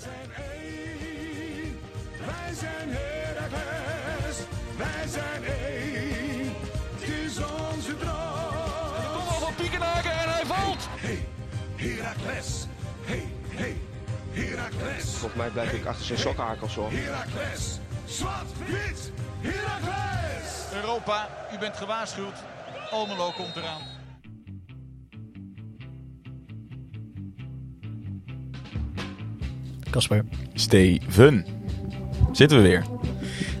zijn één. Wij zijn Heracles. Wij zijn één. Het is onze droom. Kom al van Piekenhaken en hij valt. Hey, Heracles. Hey, hey, Heracles. Volgens mij blijf ik achter zijn sokkenhakels hoor. Heracles. Zwart, wit, Heracles. Europa, u bent gewaarschuwd. Almelo komt eraan. Casper. Steven. Zitten we weer.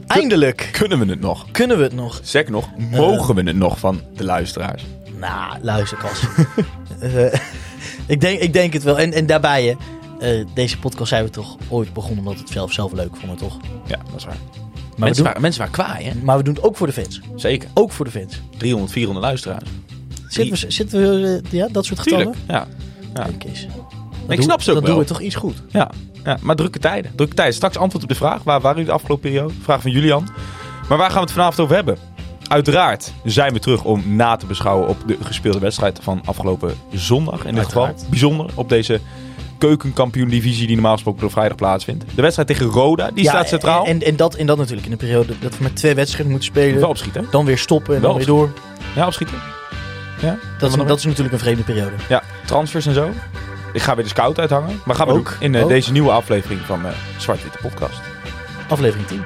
Eindelijk Kunnen we het nog? kunnen we het nog. Zeg nog, mogen we het nog van de luisteraars? Nou, luister Cas. Eh, ik, denk, ik denk het wel. En, en daarbij, hè, eh, deze podcast zijn we toch ooit begonnen omdat we het zelf, zelf leuk vonden, toch? Ja, dat is waar. Maar, mensen, doen, waren, mensen waren kwaai, hè? maar we doen het ook voor de fans. Zeker. Ook voor de fans. 300, 400 luisteraars. Zitten we, zitten we eh, ja, dat soort getallen? Tuurlijk. Ja. ja. Kijk eens. Ik snap ze ook Dan wel. doen we toch iets goed. Ja, ja, maar drukke tijden. Drukke tijden. Straks antwoord op de vraag. Waar waren jullie de afgelopen periode? Vraag van Julian. Maar waar gaan we het vanavond over hebben? Uiteraard zijn we terug om na te beschouwen op de gespeelde wedstrijd van afgelopen zondag. In dit geval bijzonder op deze keukenkampioen-divisie die normaal gesproken op vrijdag plaatsvindt. De wedstrijd tegen Roda, die staat centraal. En, en, dat, en dat natuurlijk in een periode dat we met twee wedstrijden moeten spelen. Wel opschieten. Dan weer stoppen en Wel dan weer door. Ja, opschieten. Ja, Dat is, dat is natuurlijk een vreemde periode. ja, transfers en zo. Ik ga weer de scout uithangen. Maar gaan we Ook, doen in eh, ook. deze nieuwe aflevering van eh Zwart-Witte Podcast. Aflevering 10.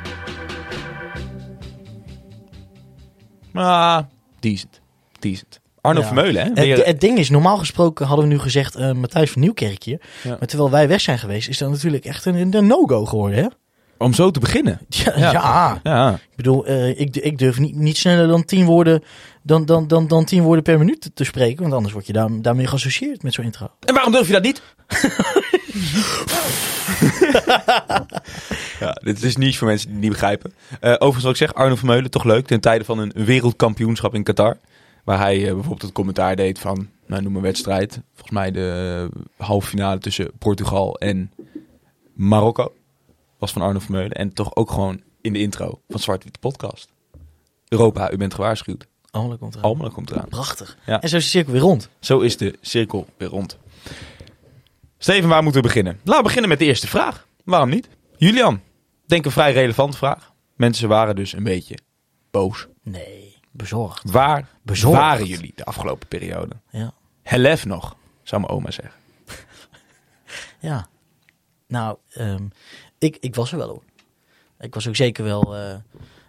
Ah, decent. Decent. Arno Ja. Vermeulen, hè? Het, het ding is, normaal gesproken hadden we nu gezegd eh, Matthijs van Nieuwkerkje. Ja. Maar terwijl wij weg zijn geweest, is dat natuurlijk echt een, een no-go geworden, hè? Om zo te beginnen. Ja, Ja. ik bedoel, eh, ik, ik durf niet, niet sneller dan tien woorden, dan, dan, dan, dan tien woorden per minuut te, spreken. Want anders word je daar, daarmee geassocieerd met zo'n intro. En waarom durf je dat niet? ja, dit is niet voor mensen die het niet begrijpen. Eh, overigens wat ik zeg, Arno Vermeulen, toch leuk. Ten tijde van een wereldkampioenschap in Qatar. Waar hij eh, bijvoorbeeld het commentaar deed van, nou noem een wedstrijd. Volgens mij de halve finale tussen Portugal en Marokko. Was van Arno Vermeulen. En toch ook gewoon in de intro van Zwart Witte Podcast. Europa, u bent gewaarschuwd. Allemaal komt eraan. Almelo komt eraan. Prachtig. Ja. En zo is de cirkel weer rond. Zo is de cirkel weer rond. Steven, waar moeten we beginnen? Laten we beginnen met de eerste vraag. Waarom niet? Julian, denk een vrij relevante vraag. Mensen waren dus een beetje boos. Nee, bezorgd. Waar Bezorgd. waren jullie de afgelopen periode? Ja. Helef nog, zou mijn oma zeggen. Ja. Nou, ehm, ik, ik was er wel hoor. Ik was ook zeker wel... eh,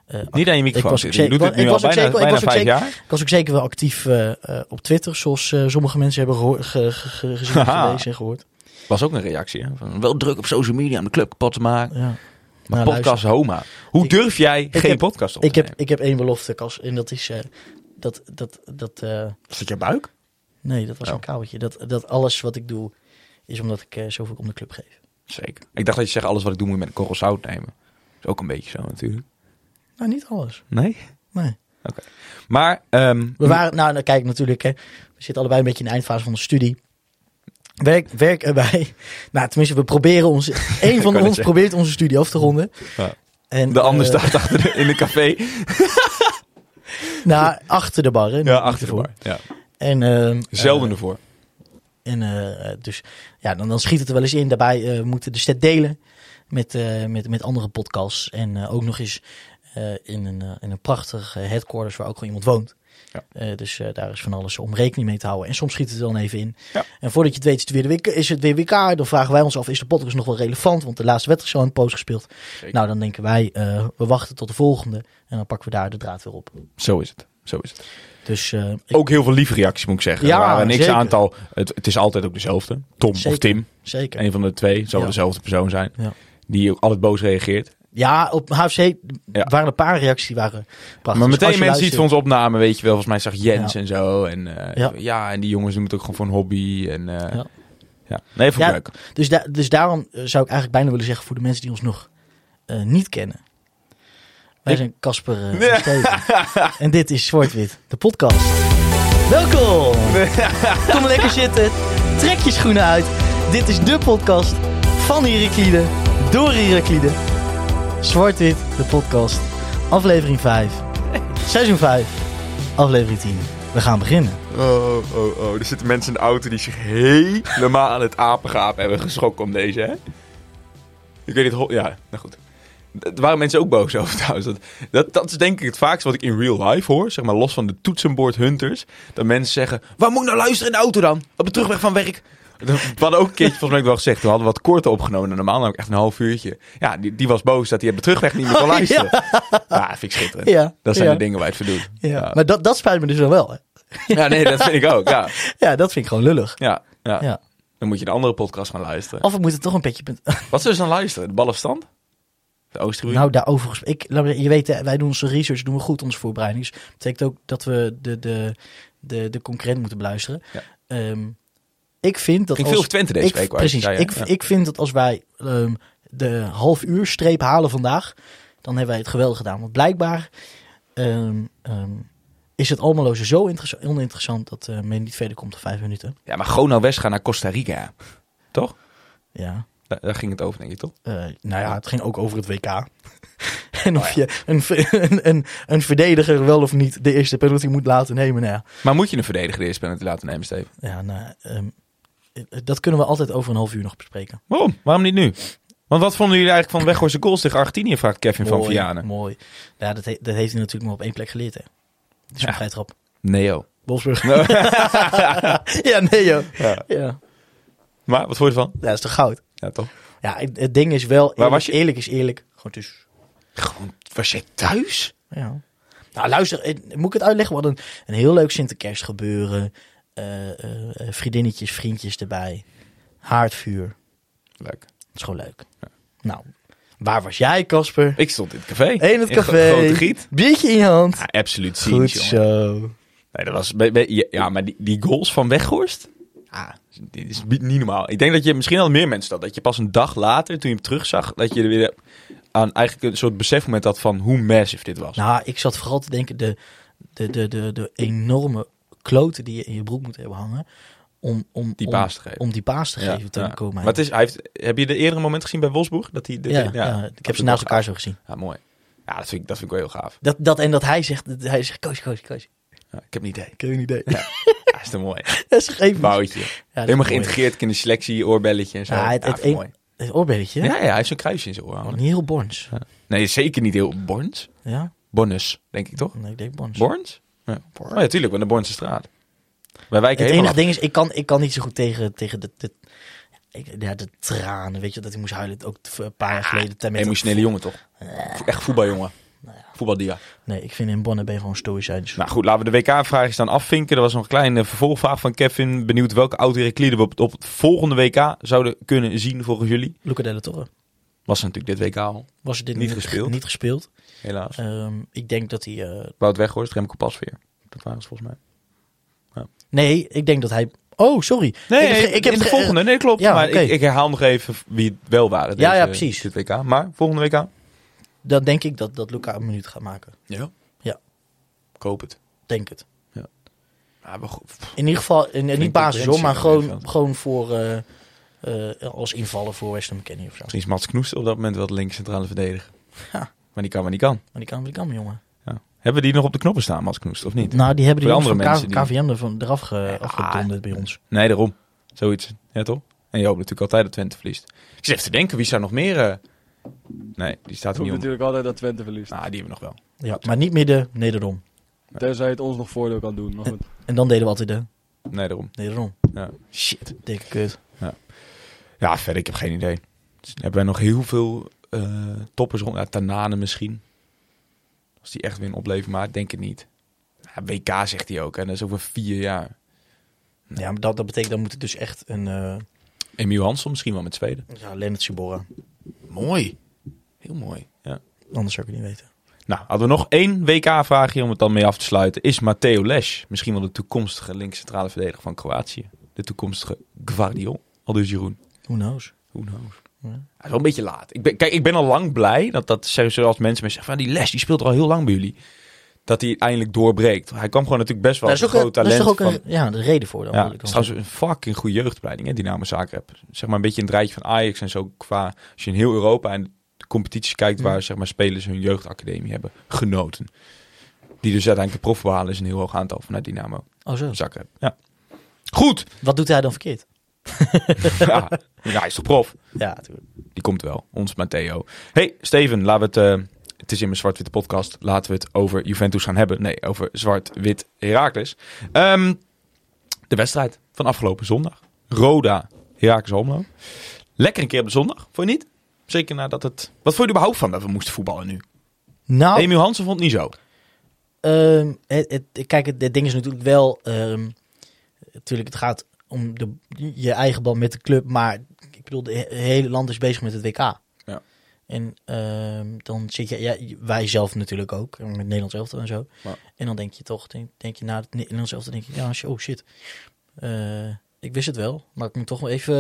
eh, Niet aan je ik microfoon was ook zeker- ik was ook bijna, zeker- ik was ook vijf zeker- jaar. Ik was ook zeker wel actief eh, eh, op Twitter, zoals eh, sommige mensen hebben gehoor, ge- ge- ge- gezien, gelezen en gehoord. Was ook een reactie. Hè? Van, wel druk op social media om de club kapot te maken. Ja. Maar Nou, podcast luister. Homa. Hoe Ik- durf jij geen heb- podcast op te Ik heb, ik heb één belofte, Cas, en dat is... eh, dat, dat, dat, eh, Is dat je buik? nee, dat was Oh. een kabeltje. Dat, dat alles wat ik doe, is omdat ik zoveel om de club geef. Zeker. Ik dacht dat je zegt, alles wat ik doe moet je met een korrel zout nemen. is ook een beetje zo natuurlijk. Nou, niet alles. Nee? Nee. Maar, ehm, We waren, nou, kijk, natuurlijk, hè, we zitten allebei een beetje in de eindfase van de studie. Werk, werken wij, nou, tenminste, we proberen ons, één van ons probeert onze studie af te ronden. Ja. En, de ander eh, staat achter de, in een café. Nou, achter de bar, hè? Ja, achter de bar. Ja. En, ehm, Zelden eh, ervoor. En eh, dus ja, dan, dan schiet het er wel eens in. Daarbij eh, moeten de stad delen met, eh, met, met andere podcasts. En ook nog eens in, een, in een prachtig headquarters waar ook gewoon iemand woont. Ja. Dus daar is van alles om rekening mee te houden. En soms schiet het er dan even in. Ja. En voordat je het weet is het weer de. Is het weer WK. Dan vragen wij ons af, is de podcast nog wel relevant? Want de laatste wedstrijd is al de post gespeeld. Zeker. Nou, dan denken wij, we wachten tot de volgende. En dan pakken we daar de draad weer op. Zo is het. Zo is het. Dus eh, ik- Ook heel veel lieve reacties moet ik zeggen. Ja, er waren niks zeker. aantal. Het, het is altijd ook dezelfde. Tom of. Tim. zeker. Een van de twee. Zal Ja. dezelfde persoon zijn. Ja. Die ook altijd boos reageert. Ja, op HFC Ja. waren een paar reacties die waren prachtig. Maar Dus meteen mensen die het luistert- van ons opnamen, weet je wel. Volgens mij zag Jens en zo. En eh, ja. En die jongens doen het ook gewoon voor een hobby. En eh, ja. Ja. Nee, Ja. leuk. Dus, da- dus daarom zou ik eigenlijk bijna willen zeggen voor de mensen die ons nog niet kennen. Wij zijn Casper eh, en Steven. En dit is Zwart-Wit, de podcast. Welkom! Kom lekker zitten. Trek je schoenen uit. Dit is de podcast van Heraklide, door Heraklide. Zwart-Wit, de podcast. Aflevering 5. Seizoen 5. Aflevering 10. We gaan beginnen. Oh, oh, oh. Er zitten mensen in de auto die zich helemaal aan het apengaap hebben geschrokken om deze, hè? Ik weet niet, ja, nou goed. Daar waren mensen ook boos over trouwens. Dat, dat, dat is denk ik het vaakste wat ik in real life hoor. Zeg maar los van de toetsenbord hunters. Dat mensen zeggen, waar moet ik nou luisteren in de auto dan? Op de terugweg van werk. Dat- We hadden ook een keertje volgens mij wel gezegd. We hadden wat korter opgenomen dan normaal. Namelijk echt een half uurtje. Ja, die, die was boos dat hij op de terugweg niet meer kon Oh, luisteren. Ja, vind ik schitterend. Ja, Dat zijn ja. de dingen waar het voor doet. Ja. Maar dat, dat spijt me dus wel hè. Ja, nee, dat vind ik ook. Ja, Ja, dat vind ik gewoon lullig. ja, ja. Dan moet je de andere podcast gaan luisteren. Of we moeten toch een beetje... Wat zullen ze dan luisteren? De ballenstand? De? Nou, daarover gesproken. Ik, je weet, wij doen onze research doen we goed, onze voorbereiding. Dus dat betekent ook dat we de, de, de, de concurrent moeten beluisteren. Ja. Ehm, ik vind dat Ging als, veel Twente deze ik, week. waar Precies. zei, hè? ik, Ja. ik vind dat als wij ehm, de half uur streep halen vandaag, dan hebben wij het geweldig gedaan. Want blijkbaar ehm, is het Almeloze zo interessa- oninteressant dat eh, men niet verder komt dan vijf minuten. Ja, maar gewoon nou West gaan naar Costa Rica. Toch? Ja. Daar, daar ging het over, denk ik, toch? Eh, nou ja, het ging ook over het WK. en of je een, een, een, een verdediger wel of niet de eerste penalty moet laten nemen. Nou ja, Maar moet je een verdediger de eerste penalty laten nemen, Steven? ja nou, ehm, eh, dat kunnen we altijd over een half uur nog bespreken. Waarom? Waarom niet nu? Want wat vonden jullie eigenlijk van Weghorst goals tegen Argentinië, vraagt Kevin van Vianen. mooi. Ja, dat, he- dat heeft hij natuurlijk maar op één plek geleerd. Hè. Een Ja. vrij trap. Neo. Wolfsburg. ja. Ja. Ja. Maar, wat vond je ervan? ja, dat is toch goud. Ja, toch? Ja, het, ding is wel, eerlijk, was je? eerlijk is eerlijk. Gewoon dus. Gewoon, was jij thuis? Ja. Nou, luister, eh, moet ik het uitleggen? We hadden een, een heel leuk Sinterkerst gebeuren. Eh, eh, vriendinnetjes, vriendjes erbij. Haardvuur. Leuk. Dat is gewoon leuk. Nou, waar was jij, Casper? Ik stond in het café. In het café. Gro- Grote Giet. Biertje in je hand. Ja, absoluut Goed zo. Nee, dat was... Ja, maar die, die goals van Weghorst... Ah, dit is niet normaal. Ik denk dat je misschien al meer mensen dat. Dat je pas een dag later, toen je hem terugzag, dat je er weer aan eigenlijk een soort besefmoment had van hoe massive dit was. Nou, ik zat vooral te denken, de, de, de, de, de enorme kloten die je in je broek moet hebben hangen. Om, om, Die om- paas te geven. Om die paas te Ja, geven te ja. komen. Maar het is, hij heeft, heb je de eerdere moment gezien bij Wolfsburg? Dat hij, de, ja, ja, ik heb ze naast elkaar zo gezien. Ja, mooi. Ja, dat vind ik, dat vind ik wel heel gaaf. Dat, dat, en dat hij zegt, dat hij zegt, koos, koos. Ja, ik heb een idee. Ik heb een idee. Is mooi. dat is geen Boutje. Ja, Helemaal geïntegreerd in de selectie, oorbelletje en zo. Ja, het, Ja, het, vind ik een- mooi. het oorbelletje. Ja, ja, hij heeft zo'n kruisje in zijn oor. Niet heel Borns. Nee, zeker niet heel Borns. Ja? Bonus, denk ik toch? Nee, ik denk Borns. Borns? Ja. Oh ja, tuurlijk, want de Bornse straat. Wij wijken Het enige af. ding is, ik kan, ik kan niet zo goed tegen, tegen de, de, ik- ja, de tranen. Weet je, dat hij moest huilen. Ook een paar jaar geleden. met Emotionele jongen, toch? Echt voetbaljongen. Voetbaldia. Nee, ik vind in Bonne ben je gewoon stoïcijns. Nou goed, laten we de WK-vraagjes dan afvinken. Er was nog een kleine vervolgvraag van Kevin. Benieuwd welke oud-Herakliden we op, op het volgende WK zouden kunnen zien volgens jullie. Luca de la Torre. Was natuurlijk dit WK al, Was dit Niet gespeeld. Niet gespeeld. helaas. Ehm, ik denk dat hij... eh, Wout Weghorst, Remco Pasveer. Dat waren ze volgens mij. nee, ik denk dat hij... Oh, sorry. Nee, ik heb, ge- ik heb in de ge- volgende. Nee, klopt. ja, maar ik, ik herhaal nog even wie het wel waren. Ja, deze- ja, precies. Dit WK. Maar volgende WK? Dan denk ik dat, dat Luca een minuut gaat maken. Ja. Ja. Ik hoop het. Denk het. Ja, maar goed. In ieder geval, in, in niet basis hoor, maar gewoon, gewoon voor... eh, eh, als invaller voor Weston McKennie of zo. Misschien is Mats Knoest op dat moment wel de centrale verdediger. Ja. Maar die kan, maar die kan. Maar die kan, die kan, jongen. Ja. Hebben die nog op de knoppen staan, Mats Knoest, of niet? Nou, die hebben die andere van mensen K- KVM er van, eraf ge, afgedonderd bij ons. Nee, daarom. Zoiets. Ja, toch? En je hoopt natuurlijk altijd dat Twente verliest. Ik zit even te denken, wie zou nog meer... eh, Nee, die staat er Ik niet op. natuurlijk altijd dat Twente verliest. Nou, die hebben we nog wel. Ja, maar niet midden, nederom. Tenzij het ons nog voordeel kan doen. Maar goed. En dan deden we altijd de Nee, daarom. nederom. Ja. Shit. Dikke kut. Ja, verder, ik heb geen idee. Dus hebben wij nog heel veel eh, toppers rond. Ja, Tanane misschien. Als die echt weer een opleveren, maar ik denk het niet. Ja, WK zegt hij ook, en dat is over vier jaar. Ja, maar dat, dat betekent, dan moet het dus echt een... eh Emiel Hansson misschien wel met Zweden. ja, Lennart Sibora. Mooi. Heel mooi. Ja. Anders zou ik het niet weten. Nou, hadden we nog één WK-vraagje om het dan mee af te sluiten. Is Matteo Les misschien wel de toekomstige linkscentrale verdediger van Kroatië? De toekomstige Gvardiol? Al dus Jeroen. Who knows? Who knows? Ja. Hij is wel een beetje laat. Ik ben, kijk, ik ben al lang blij dat, dat zoals mensen me zeggen van die Les die speelt er al heel lang bij jullie. Dat hij eindelijk doorbreekt. Hij kwam gewoon natuurlijk best wel is, een ook, een- groot daar is talent toch ook van. een, ja, de reden voor dan. Ja, het ik is dan trouwens een fucking goede jeugdopleiding, hè, Dynamo Zagreb. Zeg maar een beetje een draadje van Ajax en zo qua... Als je in heel Europa en de competities kijkt waar zeg maar, spelers hun jeugdacademie hebben genoten. Die dus uiteindelijk de prof behalen is een heel hoog aantal vanuit Dynamo. Oh zo. Zagreb. Ja. Goed! Wat doet hij dan verkeerd? ja. ja, hij is toch prof? Ja, natuurlijk. Die komt wel. Ons Matteo. Hey, Steven, laten we het... eh, het is in mijn zwart-witte podcast. Laten we het over Juventus gaan hebben. Nee, over zwart-wit Heracles. Ehm, de wedstrijd van afgelopen zondag. Roda, Heracles Almelo. Lekker een keer op de zondag, vond je niet? Zeker nadat het... Wat vond je er überhaupt van dat we moesten voetballen nu? Nou, Emiel Hansen vond het niet zo. Ehm, het, het- kijk, het, het ding is natuurlijk wel... ehm, natuurlijk, het gaat om de, je eigen band met de club. Maar ik bedoel, de he- hele land is bezig met het WK. En ehm, dan zit je... Ja, wij zelf natuurlijk ook. Met Nederlands elftal en zo. En dan denk je toch... Denk, denk je na het Nederlands elftal... Denk je, ja, oh shit. Eh, ik wist het wel. Maar ik moet toch wel even...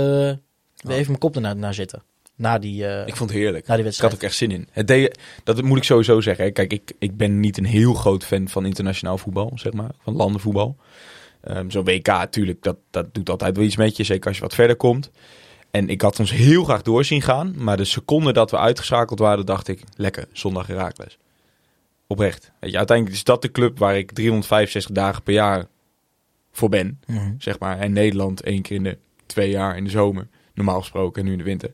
even mijn kop ernaar naar zetten. Na die, eh, Ik vond het heerlijk. na die Ik had ook echt zin in. Het deed, dat moet ik sowieso zeggen. Kijk, ik, ik ben niet een heel groot fan van internationaal voetbal, zeg maar. Van landenvoetbal. Ehm Zo'n WK, natuurlijk, dat, dat doet altijd wel iets met je. Zeker als je wat verder komt. En ik had ons heel graag door zien gaan. Maar de seconde dat we uitgeschakeld waren, dacht ik... Lekker, zondag Herakles. Oprecht. Weet je, uiteindelijk is dat de club waar ik 365 dagen per jaar voor ben. Mhm. Zeg maar. En Nederland één keer in de twee jaar in de zomer. Normaal gesproken. En nu in de winter.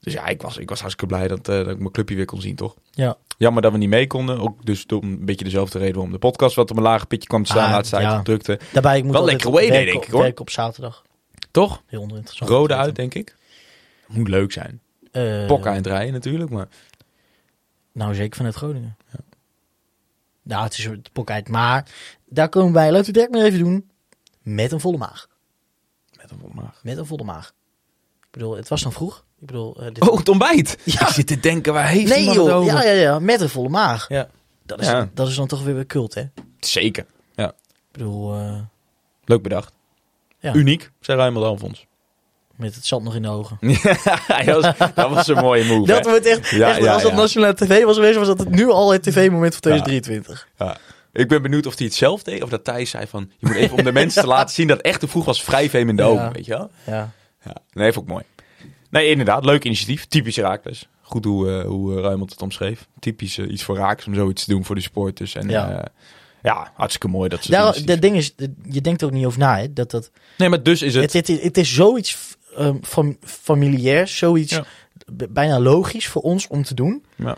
Dus ja, ik was, ik was hartstikke blij dat, eh, dat ik mijn clubje weer kon zien, toch? Ja. Jammer dat we niet mee konden. Ook dus door een beetje dezelfde reden waarom de podcast wat op een lager pitje kwam te staan. Ah, laatste tijd ja. drukte. Daarbij ik moet Wel lekker away denk ik, hoor. werken op zaterdag. Toch? Heel oninteressant. Rode uit, denk ik. Moet leuk zijn. Eh, Pokken aan het rijden natuurlijk. Maar Nou, zeker vanuit Groningen. Nou, het is een pok uit. Maar daar komen we bij. Laten we direct maar even doen. Met een volle maag. met een volmaag. Met een volle maag. Ik bedoel, het was dan vroeg. Ik bedoel, eh, dit- Oh, het ontbijt. Ja. Ik zit te denken, waar heeft nee joh. over? Ja, ja, ja. Met een volle maag. Ja. Dat is, Ja. dat is dan toch weer weer cult, hè? Ik Zeker. bedoel, eh, Leuk bedacht. Ja. Uniek, zei Raymond Alfons. met het zand nog in de ogen. Ja, dat, was, dat was een mooie move. Dat hè? wordt echt, Ja, echt ja, als dat nationale tv was geweest, was dat het nu al het tv-moment van 2023. Ja. Ik ben benieuwd of hij het zelf deed. Of dat Thijs zei van... Je moet even om de mensen te laten zien dat echt te vroeg was wrijfheem in de ogen. Weet je wel? Ja. Ja. Nee, vond ik mooi. Nee, inderdaad. Leuk initiatief. Typisch Raakles. Goed hoe, eh hoe eh, Ruimond het omschreef. Typisch eh, iets voor Raakles om zoiets te doen voor de supporters. En Ja. ja, ja hartstikke mooi dat ze Daar, het initiatief- ding is, je denkt er ook niet over na, hè? Dat dat Nee, maar dus is het... Het, het, het is zoiets fam, familiairs, zoiets Ja. bijna logisch voor ons om te doen. Ja.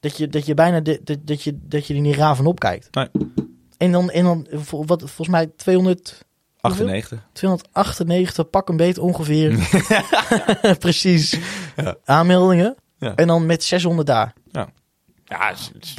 Dat je, dat je bijna de, dat, dat je, dat je er niet raar van opkijkt. Nee. En dan, en dan wat, volgens mij 200, 98. 298, pak een beet ongeveer. Precies. Ja. Aanmeldingen. Ja. En dan met 600 daar. Ja,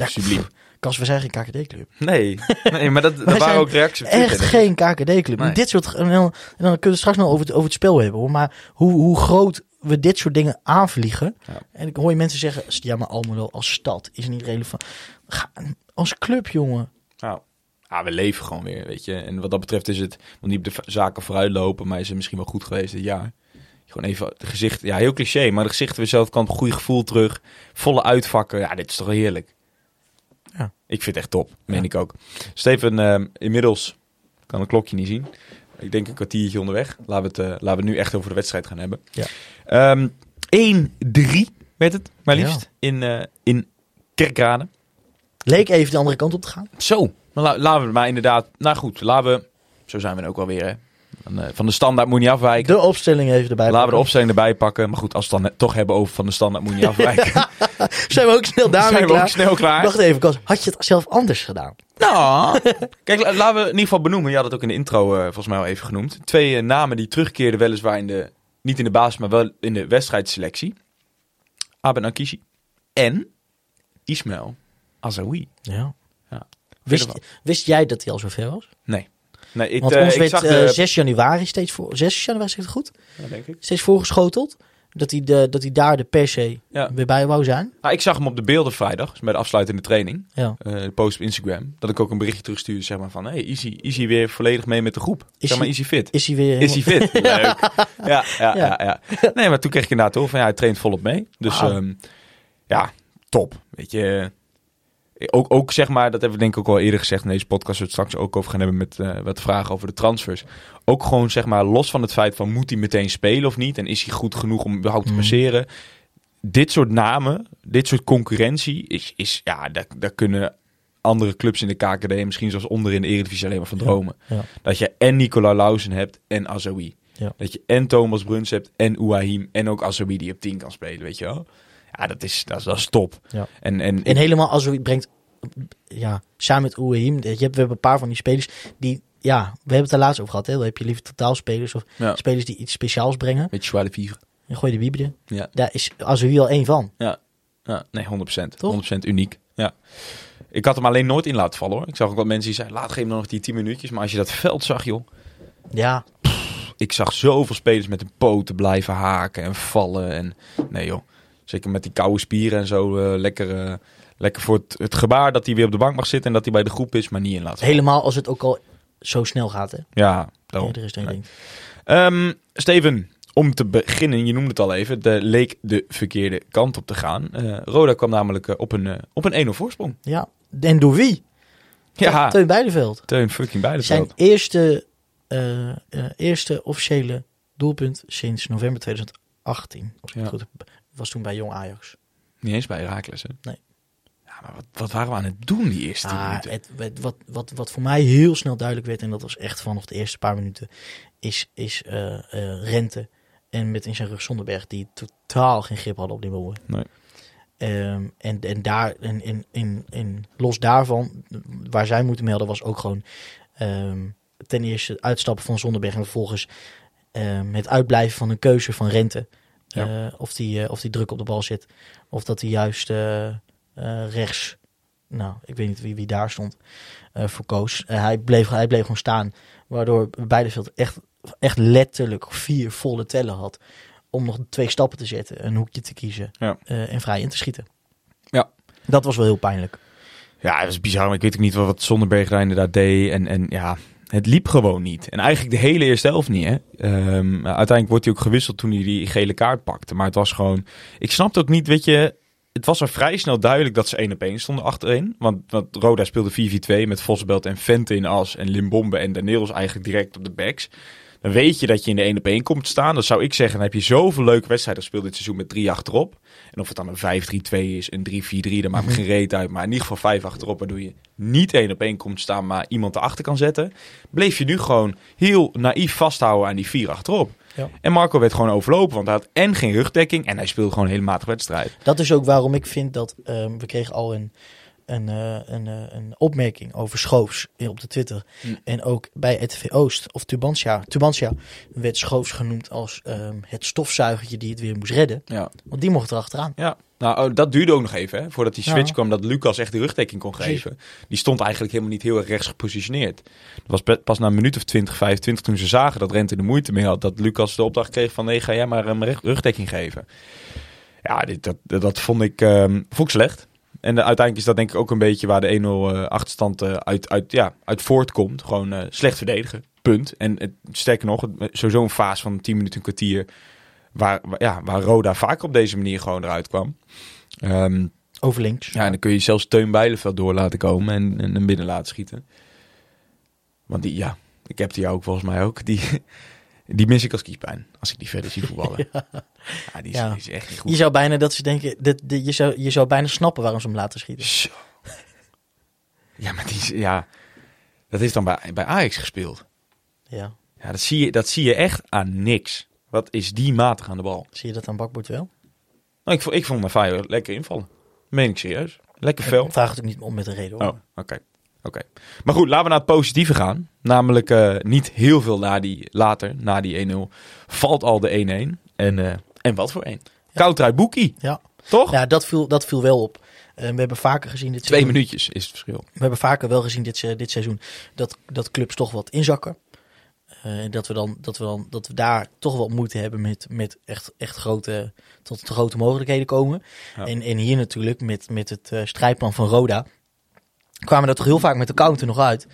subliem. Kas, we zijn geen KKD-club. Nee, nee maar dat, dat waren ook reacties Echt geen KKD-club. Nee. Dit soort, en dan, en dan kunnen we het straks nog over het, over het spel hebben. Hoor. Maar hoe, hoe groot we dit soort dingen aanvliegen. Ja. En ik hoor je mensen zeggen, ja maar Almelo als stad is niet relevant. Ga, als club, jongen. Nou, ah, we leven gewoon weer, weet je. En wat dat betreft is het, want niet op de zaken vooruit lopen, maar is het misschien wel goed geweest dit jaar. Gewoon even het gezicht, ja, heel cliché, maar de gezichten weer zelf kan een goede gevoel terug. Volle uitvakken, ja, dit is toch heerlijk. Ja. Ik vind het echt top, meen Ja. ik ook. Steven, ehm, inmiddels kan een klokje niet zien. Ik denk een kwartiertje onderweg. Laten we het, eh, laten we nu echt over de wedstrijd gaan hebben. Ja. Ehm, 1-3 werd het, maar Ja. liefst, in, eh in Kerkrade. Leek even de andere kant op te gaan. Zo, maar la- laten we maar inderdaad. Nou goed, laten we. Zo zijn we er ook wel weer. Hè. Van, eh, van de standaard moet je niet afwijken. De opstelling even erbij. Laten we de opstelling erbij pakken. Maar goed, als we het dan toch hebben over van de standaard moet je niet afwijken. Zijn we ook snel daarmee zijn we klaar? ook snel klaar. Wacht even, Kas. Had je het zelf anders gedaan? Nou, kijk, la- laten we in ieder geval benoemen. Je had het ook in de intro eh, volgens mij al even genoemd. Twee eh, namen die terugkeerden weliswaar in de, niet in de basis, maar wel in de wedstrijdselectie. Aben Akishi en Ismail Azawi. Ja. Ja. Wist, wist jij dat hij al zo ver was? Nee. Nee, ik, Want eh, ons ik werd zag eh, de... 6 januari steeds voor. 6 januari zeg ik het goed? Ja, denk ik. Steeds voorgeschoteld. Dat hij, de, dat hij daar de per se Ja. weer bij wou zijn. Nou, ik zag hem op de beelden vrijdag, dus bij de afsluitende training. Ja. eh, de post op Instagram. Dat ik ook een berichtje terugstuurde, zeg maar van... Hey, Easy, Easy weer volledig mee met de groep. Is zeg maar, hij- Easy fit. Is hij weer Is hij fit? Leuk. Ja, ja, Ja. ja. ja, Nee, maar toen kreeg ik inderdaad hoor van... Ja, hij traint volop mee. Dus Wauw. ehm, ja, top. Weet je... Ook, ook zeg maar, dat hebben we denk ik ook al eerder gezegd in deze podcast, we het straks ook over gaan hebben met eh, wat vragen over de transfers. Ook gewoon zeg maar, los van het feit van moet hij meteen spelen of niet en is hij goed genoeg om überhaupt te Mhm. passeren. Dit soort namen, dit soort concurrentie, is, is ja, daar, daar kunnen andere clubs in de KKD, misschien zelfs onder in de Eredivisie alleen maar van dromen. Ja. Dat je en Nicola Lausen hebt en Azoui. Ja. Dat je en Thomas Bruns hebt en Ouahim en ook Azoui die op 10 kan spelen, weet je wel. Ja, dat is, dat is, dat is top. Ja. En, en, En helemaal als je brengt, ja, samen met Ouahim, je hebt, we hebben een paar van die spelers die, ja, we hebben het er laatst over gehad. Hè? Dan heb je liever totaalspelers of Ja. spelers die iets speciaals brengen. Met Joie de Vivre. En gooi de Wiebede. Ja. Daar is Azoui al één van. Ja, nee, 100%. Toch? 100% uniek. Ja. Ik had hem alleen nooit in laten vallen hoor. Ik zag ook wat mensen die zeiden, laat geef hem nog die 10 minuutjes. Maar als je dat veld zag joh. Ja, Ik zag zoveel spelers met hun poten blijven haken en vallen. En nee joh. Zeker met die koude spieren en zo. eh, lekker, eh, lekker voor het, het gebaar dat hij weer op de bank mag zitten. En dat hij bij de groep is, maar niet in vallen. helemaal als het ook al zo snel gaat. Hè? Ja, daarom. Is Nee. Ehm, Steven, om te beginnen, je noemde het al even, de leek de verkeerde kant op te gaan. Eh, Roda kwam namelijk op een, op een 1-0 voorsprong. Ja, en door wie? Ja, Teun Beideveld. Teun fucking Zijn Beideveld. eerste, eh, eh, eerste officiële doelpunt sinds november 2018. Als ik Ja. het goed heb. Was toen bij Jong Ajax. Niet eens bij Herakles, hè? Nee. Ja, maar wat, wat waren we aan het doen die eerste Ah, minuten? het, het- wat, wat, wat voor mij heel snel duidelijk werd, en dat was echt vanaf de eerste paar minuten, is, is eh, eh, Rente en met in zijn rug Zonderberg, die totaal geen grip hadden op die bal. Nee. Ehm, en, en, daar, en in, in, in, los daarvan, waar zij moeten melden, was ook gewoon ehm, ten eerste het uitstappen van Zonderberg en vervolgens ehm, het uitblijven van een keuze van Rente. Ja. Eh, of, die, eh, of die druk op de bal zit, of dat hij juist eh, rechts, nou, ik weet niet wie, wie daar stond, eh, voor koos. Hij, bleef, hij bleef gewoon staan, waardoor Beideveld echt, echt letterlijk vier volle tellen had om nog twee stappen te zetten, een hoekje te kiezen Ja. en vrij in te schieten. Ja. Dat was wel heel pijnlijk. Ja, het was bizar. Maar ik weet ook niet wat, wat Zonderberg daar inderdaad deed. En, en ja, het liep gewoon niet. En eigenlijk de hele eerste helft niet, hè. Ehm, uiteindelijk wordt hij ook gewisseld toen hij die gele kaart pakte. Maar het was gewoon... Ik snapte ook niet, weet je... Het was er vrij snel duidelijk dat ze 1 op 1 stonden achterin. Want, want Roda speelde 4-4-2 met Vosbelt en Vente in as. En Limbombe en Daniels eigenlijk direct op de backs. Dan weet je dat je in de 1 op 1 komt te staan. Dan zou ik zeggen, dan heb je zoveel leuke wedstrijden gespeeld dit seizoen met drie achterop. En of het dan een 5-3-2 is, een 3-4-3, dat maakt me geen reet uit. Maar in ieder geval vijf achterop, waardoor je niet één op één komt te staan, maar iemand erachter kan zetten. Bleef je nu gewoon heel naïef vasthouden aan die vier achterop. Ja. En Marco werd gewoon overlopen, want hij had en geen rugdekking en hij speelde gewoon een hele matige wedstrijd. Dat is ook waarom ik vind dat ehm, we kregen al een, een, eh, een, eh, een opmerking over Schoofs op de Twitter. Mm. En ook bij RTV Oost of Tubantia. Tubantia werd Schoofs genoemd als ehm, het stofzuigertje die het weer moest redden. Ja. Want die mocht erachteraan. Ja, nou, oh, dat duurde ook nog even, hè, voordat die switch Ja. kwam, dat Lucas echt de rugdekking kon Precies. geven. Die stond eigenlijk helemaal niet heel erg rechts gepositioneerd. Het was pas na een minuut of 20, 25, toen ze zagen dat Rente de moeite mee had, dat Lucas de opdracht kreeg van, nee, ga jij maar een rug- rugdekking geven. Ja, dit, dat, dat, vond ik, ehm, vond ik slecht. En uiteindelijk is dat denk ik ook een beetje waar de 1-0 eh, achterstand eh, uit, uit, ja, uit voortkomt. Gewoon eh, slecht verdedigen, punt. En het, sterker nog, het- sowieso een fase van 10 minuten, een kwartier, waar, waar- ja, waar Roda vaak op deze manier gewoon eruit kwam. Ehm, Over links. ja, en dan kun je zelfs Teun Bijleveld door laten komen en, en hem binnen laten schieten. Want die, ja, ik heb die ook volgens mij ook. Die, die mis ik als kiespijn, als ik die verder zie voetballen. ja. die, is, Ja. die is echt niet goed. Je zou bijna dat ze denken, dit, dit- je, zou, je zou bijna snappen waarom ze hem laten schieten. Zo. Ja, maar die is, ja, dat heeft dan bij, bij Ajax gespeeld. Ja. Ja, dat zie, je, dat zie je echt aan niks. Wat is die matig aan de bal? Zie je dat aan Bakboord wel? Nou, ik, vond- ik vond lekker invallen. Meen ik serieus. Lekker fel. Ik vraag het ook niet om met een reden hoor. Oh, oké. Oké. Maar goed, laten we naar het positieve gaan. Namelijk eh, niet heel veel na die, later, na die 1-0, valt al de 1-1. En, eh, en wat voor één? Koutrui Boekie, Ja. toch? Ja, dat viel, dat viel wel op. Eh, we hebben vaker gezien dit Twee seizoen- minuutjes is het verschil. We hebben vaker wel gezien dit, dit seizoen dat, dat clubs toch wat inzakken. En dat we dan dat we dan dat we daar toch wat moeite hebben met, met echt, echt grote tot grote mogelijkheden komen. Ja. En, en hier natuurlijk met, met het strijdplan van Roda kwamen we er toch heel vaak met de counter nog uit.